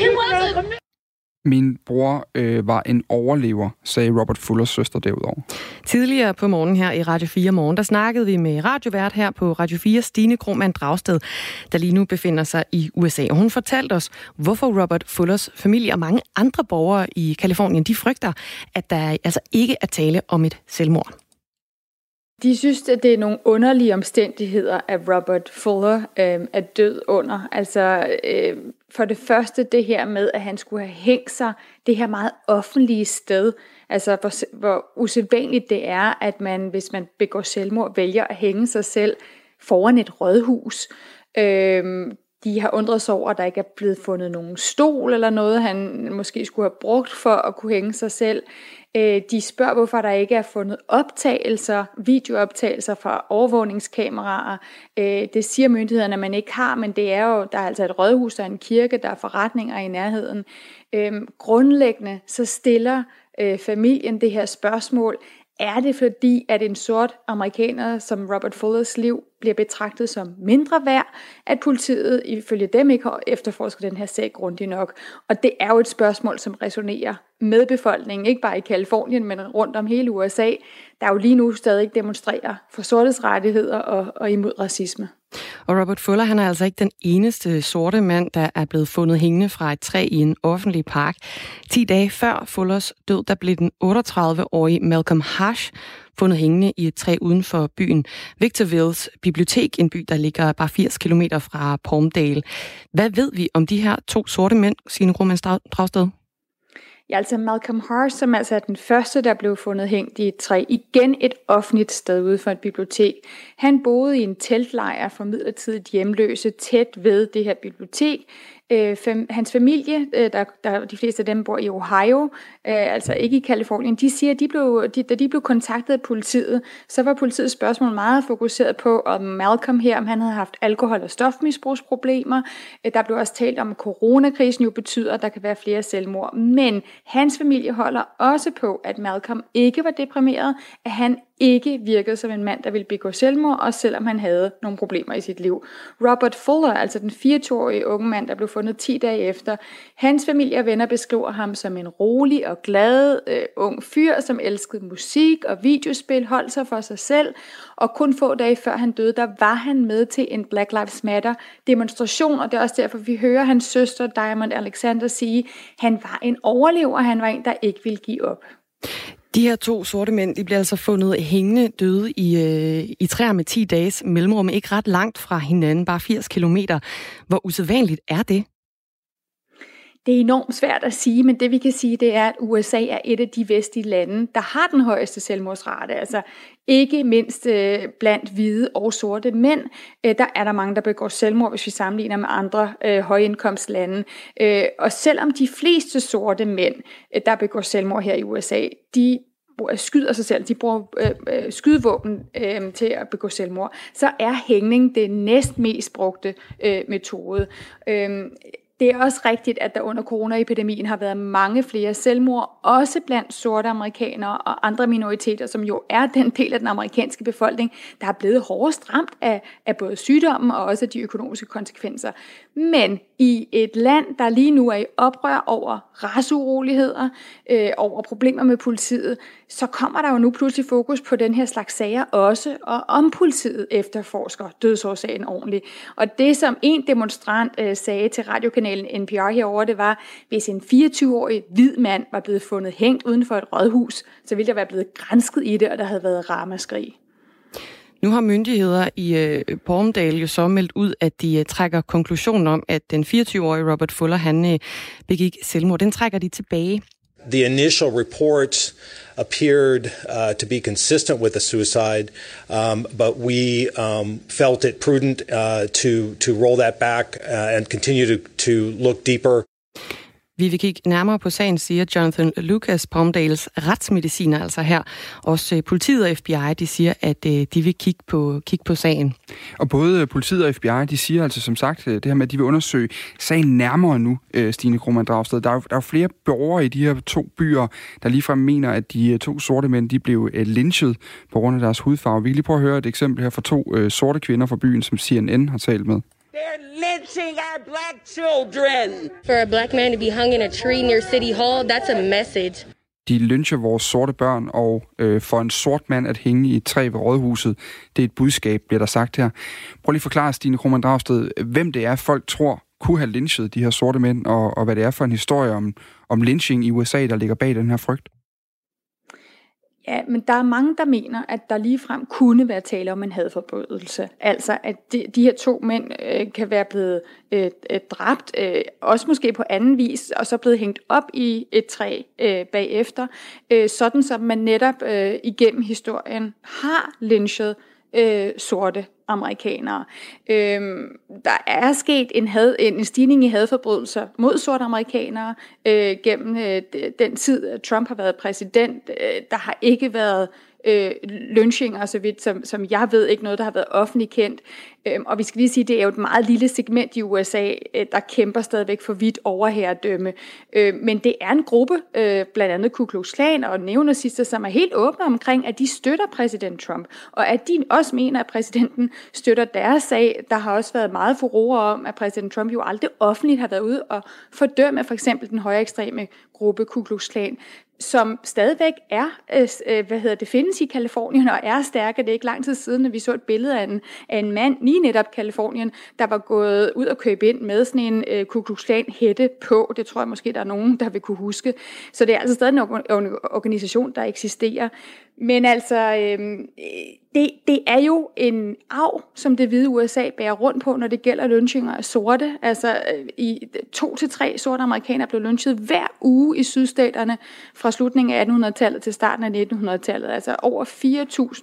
He wasn't. Min bror øh, var en overlever, sagde Robert Fullers søster derudover. Tidligere på morgen her i Radio 4 Morgen, der snakkede vi med radiovært her på Radio 4, Stine Krohmann Dragsted, der lige nu befinder sig i USA. Og hun fortalte os, hvorfor Robert Fullers familie og mange andre borgere i Kalifornien, de frygter, at der altså ikke er tale om et selvmord. De synes, at det er nogle underlige omstændigheder, at Robert Fuller øh, er død under. Altså øh, for det første det her med, at han skulle have hængt sig det her meget offentlige sted. Altså hvor, hvor usædvanligt det er, at man, hvis man begår selvmord, vælger at hænge sig selv foran et rådhus. Øh, de har undret sig over, at der ikke er blevet fundet nogen stol eller noget, han måske skulle have brugt for at kunne hænge sig selv. Øh, de spørger, hvorfor der ikke er fundet optagelser, videooptagelser fra overvågningskameraer. Øh, det siger myndighederne, at man ikke har, men det er jo, der er altså et rådhus, der er en kirke, der er forretninger i nærheden. Øh, grundlæggende så stiller familien det her spørgsmål, er det fordi, at en sort amerikaner som Robert Fullers liv bliver betragtet som mindre værd, at politiet ifølge dem ikke har efterforsket den her sag grundigt nok. Og det er jo et spørgsmål, som resonerer med befolkningen, ikke bare i Kalifornien, men rundt om hele USA, der jo lige nu stadig demonstrerer for sortes rettigheder og, og imod racisme. Og Robert Fuller, han er altså ikke den eneste sorte mand, der er blevet fundet hængende fra et træ i en offentlig park. 10 dage før Fullers død, der blev den 38-årige Malcolm Hash fundet hængende i et træ uden for byen Victorvilles Bibliotek, en by, der ligger bare 80 km fra Palmdale. Hvad ved vi om de her to sorte mænd, sine Roman Dragsted? Ja, altså Malcolm Harris, som altså er den første, der blev fundet hængt i et træ, igen et offentligt sted ude for et bibliotek. Han boede i en teltlejr for midlertidigt hjemløse tæt ved det her bibliotek, Øh, fam, hans familie, øh, der, der de fleste af dem bor i Ohio, øh, altså ikke i Kalifornien, de siger, at de blev, de, da de blev kontaktet af politiet, så var politiets spørgsmål meget fokuseret på, om Malcolm her, om han havde haft alkohol- og stofmisbrugsproblemer. Øh, der blev også talt om, at coronakrisen jo betyder, at der kan være flere selvmord. Men hans familie holder også på, at Malcolm ikke var deprimeret, at han ikke virkede som en mand, der ville begå selvmord, også selvom han havde nogle problemer i sit liv. Robert Fuller, altså den 24-årige unge mand, der blev fundet 10 dage efter, hans familie og venner beskriver ham som en rolig og glad øh, ung fyr, som elskede musik og videospil, holdt sig for sig selv, og kun få dage før han døde, der var han med til en Black Lives Matter demonstration, og det er også derfor, vi hører hans søster Diamond Alexander sige, han var en overlever, han var en, der ikke ville give op. De her to sorte mænd, de bliver altså fundet hængende døde i, øh, i træer med 10 dages mellemrum, ikke ret langt fra hinanden, bare 80 kilometer. Hvor usædvanligt er det? Det er enormt svært at sige, men det vi kan sige, det er, at USA er et af de vestlige lande, der har den højeste selvmordsrate. Altså ikke mindst øh, blandt hvide og sorte mænd, øh, der er der mange, der begår selvmord, hvis vi sammenligner med andre øh, højindkomstlande. Øh, og selvom de fleste sorte mænd, øh, der begår selvmord her i USA, de skyder sig selv, de bruger øh, øh, skydevåben øh, til at begå selvmord, så er hængning det næst mest brugte øh, metode. Øh, det er også rigtigt, at der under coronaepidemien har været mange flere selvmord, også blandt sorte amerikanere og andre minoriteter, som jo er den del af den amerikanske befolkning, der er blevet hårdest ramt af, af både sygdommen og også de økonomiske konsekvenser. Men i et land, der lige nu er i oprør over rasuroligheder, øh, over problemer med politiet, så kommer der jo nu pludselig fokus på den her slags sager også, og om politiet efterforsker dødsårsagen ordentligt. Og det, som en demonstrant øh, sagde til radiokanalen NPR herover, det var, hvis en 24-årig hvid mand var blevet fundet hængt uden for et rådhus, så ville der være blevet grænsket i det, og der havde været ramaskrig. Nu har myndigheder i øh, Palmdale jo så meldt ud, at de øh, trækker konklusionen om, at den 24-årige Robert Fuller, han øh, begik selvmord. Den trækker de tilbage. The initial report appeared uh, to be consistent with a suicide, um, but we um, felt it prudent uh, to to roll that back uh, and continue to to look deeper. Vi vil kigge nærmere på sagen, siger Jonathan Lucas, Palmdales retsmediciner, altså her. Også øh, politiet og FBI, de siger, at øh, de vil kigge på, kigge på sagen. Og både øh, politiet og FBI, de siger altså som sagt, det her med, at de vil undersøge sagen nærmere nu, Stine Krohmann Dragsted. Der er, der er flere borgere i de her to byer, der ligefrem mener, at de to sorte mænd, de blev lynchet på grund af deres hudfarve. Vi kan lige prøve at høre et eksempel her fra to sorte kvinder fra byen, som CNN har talt med. They're lynching our black children. For a black man to be hung in a tree near City Hall, that's a message. De lyncher vores sorte børn, og øh, for en sort mand at hænge i et træ ved rådhuset, det er et budskab, bliver der sagt her. Prøv lige at forklare, Stine Krohmann Dragsted, hvem det er, folk tror kunne have lynchet de her sorte mænd, og, og hvad det er for en historie om, om lynching i USA, der ligger bag den her frygt. Ja, men der er mange, der mener, at der ligefrem kunne være tale om en hadforbrydelse. Altså, at de, de her to mænd øh, kan være blevet øh, øh, dræbt, øh, også måske på anden vis, og så blevet hængt op i et træ øh, bagefter, øh, sådan som man netop øh, igennem historien har lynchet øh, sorte amerikanere. Øhm, der er sket en, had, en stigning i hadforbrydelser mod sorte amerikanere øh, gennem øh, den tid, Trump har været præsident. Øh, der har ikke været øh, øh, lynchinger, så vidt som, som jeg ved, ikke noget, der har været offentligt kendt. Øhm, og vi skal lige sige, det er jo et meget lille segment i USA, øh, der kæmper stadigvæk for vidt overherredømme. Øh, men det er en gruppe, øh, blandt andet Ku Klux Klan og neonazister, som er helt åbne omkring, at de støtter præsident Trump, og at de også mener, at præsidenten støtter deres sag. Der har også været meget furore om, at præsident Trump jo aldrig offentligt har været ude og fordømme for eksempel den højere ekstreme gruppe Ku Klux Klan som stadigvæk er, øh, øh, hvad hedder det, findes i Kalifornien og er stærke. Det er ikke lang tid siden, at vi så et billede af en, af en mand, lige netop Kalifornien, der var gået ud og købe ind med sådan en øh, Ku Klux Klan hætte på. Det tror jeg måske, der er nogen, der vil kunne huske. Så det er altså stadig en organisation, der eksisterer. Men altså, øh, det, det er jo en arv, som det hvide USA bærer rundt på, når det gælder lynchinger af sorte. Altså, øh, i to til tre sorte amerikanere blev lynchet hver uge i sydstaterne fra slutningen af 1800-tallet til starten af 1900-tallet. Altså over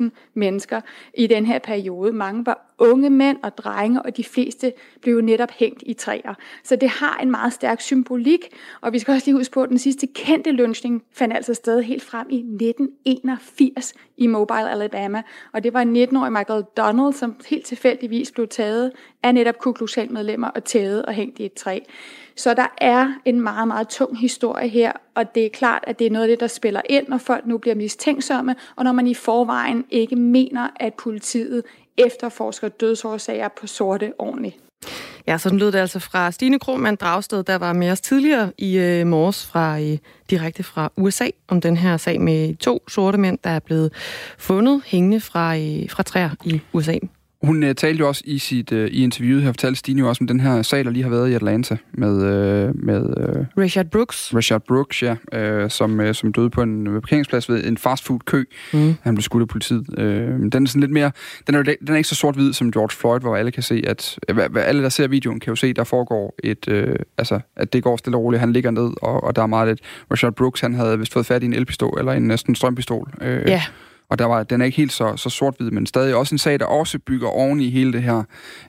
4.000 mennesker i den her periode. Mange var unge mænd og drenge, og de fleste blev jo netop hængt i træer. Så det har en meget stærk symbolik, og vi skal også lige huske på, at den sidste kendte lynchning fandt altså sted helt frem i 1981 i Mobile, Alabama, og det var en 19-årig Michael Donald, som helt tilfældigvis blev taget af netop Ku Klux medlemmer og taget og hængt i et træ. Så der er en meget, meget tung historie her, og det er klart, at det er noget af det, der spiller ind, når folk nu bliver mistænksomme, og når man i forvejen ikke mener, at politiet efterforsker dødsårsager på sorte ordentligt. Ja, sådan lød det altså fra Stine Krohmann Dragsted, der var med os tidligere i øh, morges fra øh, direkte fra USA om den her sag med to sorte mænd, der er blevet fundet hængende fra, øh, fra træer i USA. Hun uh, talte jo også i sit uh, i interviewet her, fortalte Stine jo også om den her sag, der lige har været i Atlanta med... Uh, med uh, Richard Brooks. Richard Brooks, ja, uh, som, uh, som døde på en parkeringsplads ved en fastfood-kø. Mm. Han blev skudt af politiet. Uh, den er sådan lidt mere... Den er, den er ikke så sort-hvid som George Floyd, hvor alle kan se, at... Alle, der ser videoen, kan jo se, der foregår et... Uh, altså, at det går stille og roligt. Han ligger ned, og, og der er meget lidt... Richard Brooks, han havde vist fået fat i en elpistol, eller en næsten strømpistol. Uh, ja og der var, den er ikke helt så, så sort-hvid, men stadig også en sag, der også bygger oven i hele det her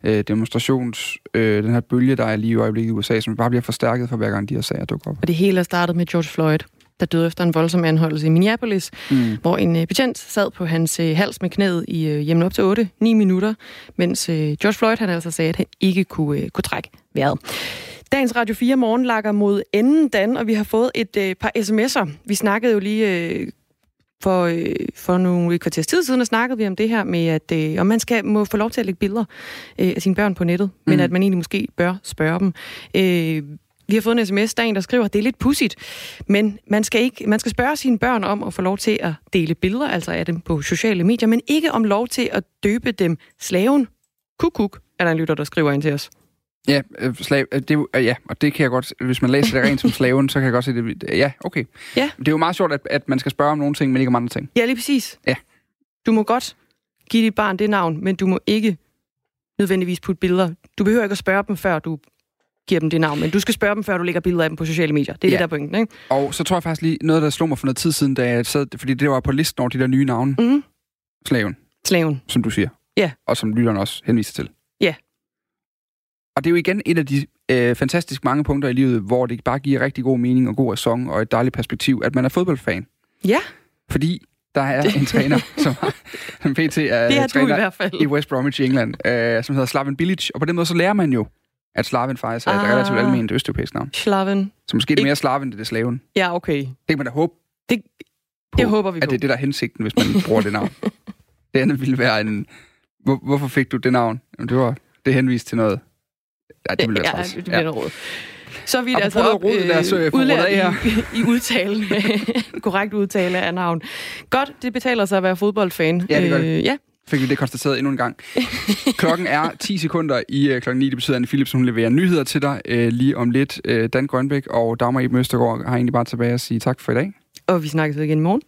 øh, demonstrations, øh, den her bølge, der er lige i øjeblikket i USA, som bare bliver forstærket for hver gang de her sager dukker op. Og det hele er startet med George Floyd der døde efter en voldsom anholdelse i Minneapolis, mm. hvor en øh, betjent sad på hans øh, hals med knæet i øh, hjemme op til 8-9 minutter, mens øh, George Floyd han altså sagde, at han ikke kunne, øh, kunne trække vejret. Dagens Radio 4 morgen lakker mod enden, Dan, og vi har fået et øh, par sms'er. Vi snakkede jo lige øh, for, øh, for nogle kvarters tid siden, snakkede vi om det her med, at øh, om man skal må få lov til at lægge billeder øh, af sine børn på nettet, mm. men at man egentlig måske bør spørge dem. Øh, vi har fået en sms, der er en, der skriver, at det er lidt pudsigt, men man skal, ikke, man skal spørge sine børn om at få lov til at dele billeder, altså af dem på sociale medier, men ikke om lov til at døbe dem slaven. Kuk, kuk, er der en lytter, der skriver ind til os. Ja, øh, slave, øh, det, øh, ja, og det kan jeg godt, hvis man læser det rent som slaven, så kan jeg godt se det. Ja, okay. Ja. Det er jo meget sjovt, at, at man skal spørge om nogle ting, men ikke om andre ting. Ja, lige præcis. Ja. Du må godt give dit barn det navn, men du må ikke nødvendigvis putte billeder. Du behøver ikke at spørge dem, før du giver dem det navn, men du skal spørge dem, før du lægger billeder af dem på sociale medier. Det er ja. det, der er pointen, ikke? Og så tror jeg faktisk lige, noget, der slog mig for noget tid siden, da jeg sad, fordi det var på listen over de der nye navne. Mm. Slaven. Slaven. Som du siger. Ja. Og som lytteren også henviser til. Ja. Og det er jo igen et af de øh, fantastisk mange punkter i livet, hvor det bare giver rigtig god mening og god ræson og et dejligt perspektiv, at man er fodboldfan. Ja. Fordi der er en træner, som, som PT er, det er træner i, hvert fald. i West Bromwich i England, øh, som hedder Slaven Bilic. Og på den måde så lærer man jo, at Slaven faktisk er ah. et relativt almindeligt østeuropæisk navn. Slaven. Så måske det er mere Slaven, det er slaven. Ja, okay. Det kan man da håbe det, på, det håber vi på. At det er det, der er hensigten, hvis man bruger det navn. det andet ville være en... Hvor, hvorfor fik du det navn? Jamen, det var det henvist til noget Ja, det ville være ja, det bliver noget råd. Så vidt Apropos altså op, rod, lad os, øh, få udlært rodet af i, i udtalen, korrekt udtale af navn. Godt, det betaler sig at være fodboldfan. Ja, det gør det. Øh, ja, Fik vi det konstateret endnu en gang. Klokken er 10 sekunder i uh, klokken 9. Det betyder, at Anne Philipsen hun leverer nyheder til dig uh, lige om lidt. Uh, Dan Grønbæk og Dagmar Iben Østergaard har egentlig bare tilbage at sige tak for i dag. og vi snakkes igen i morgen.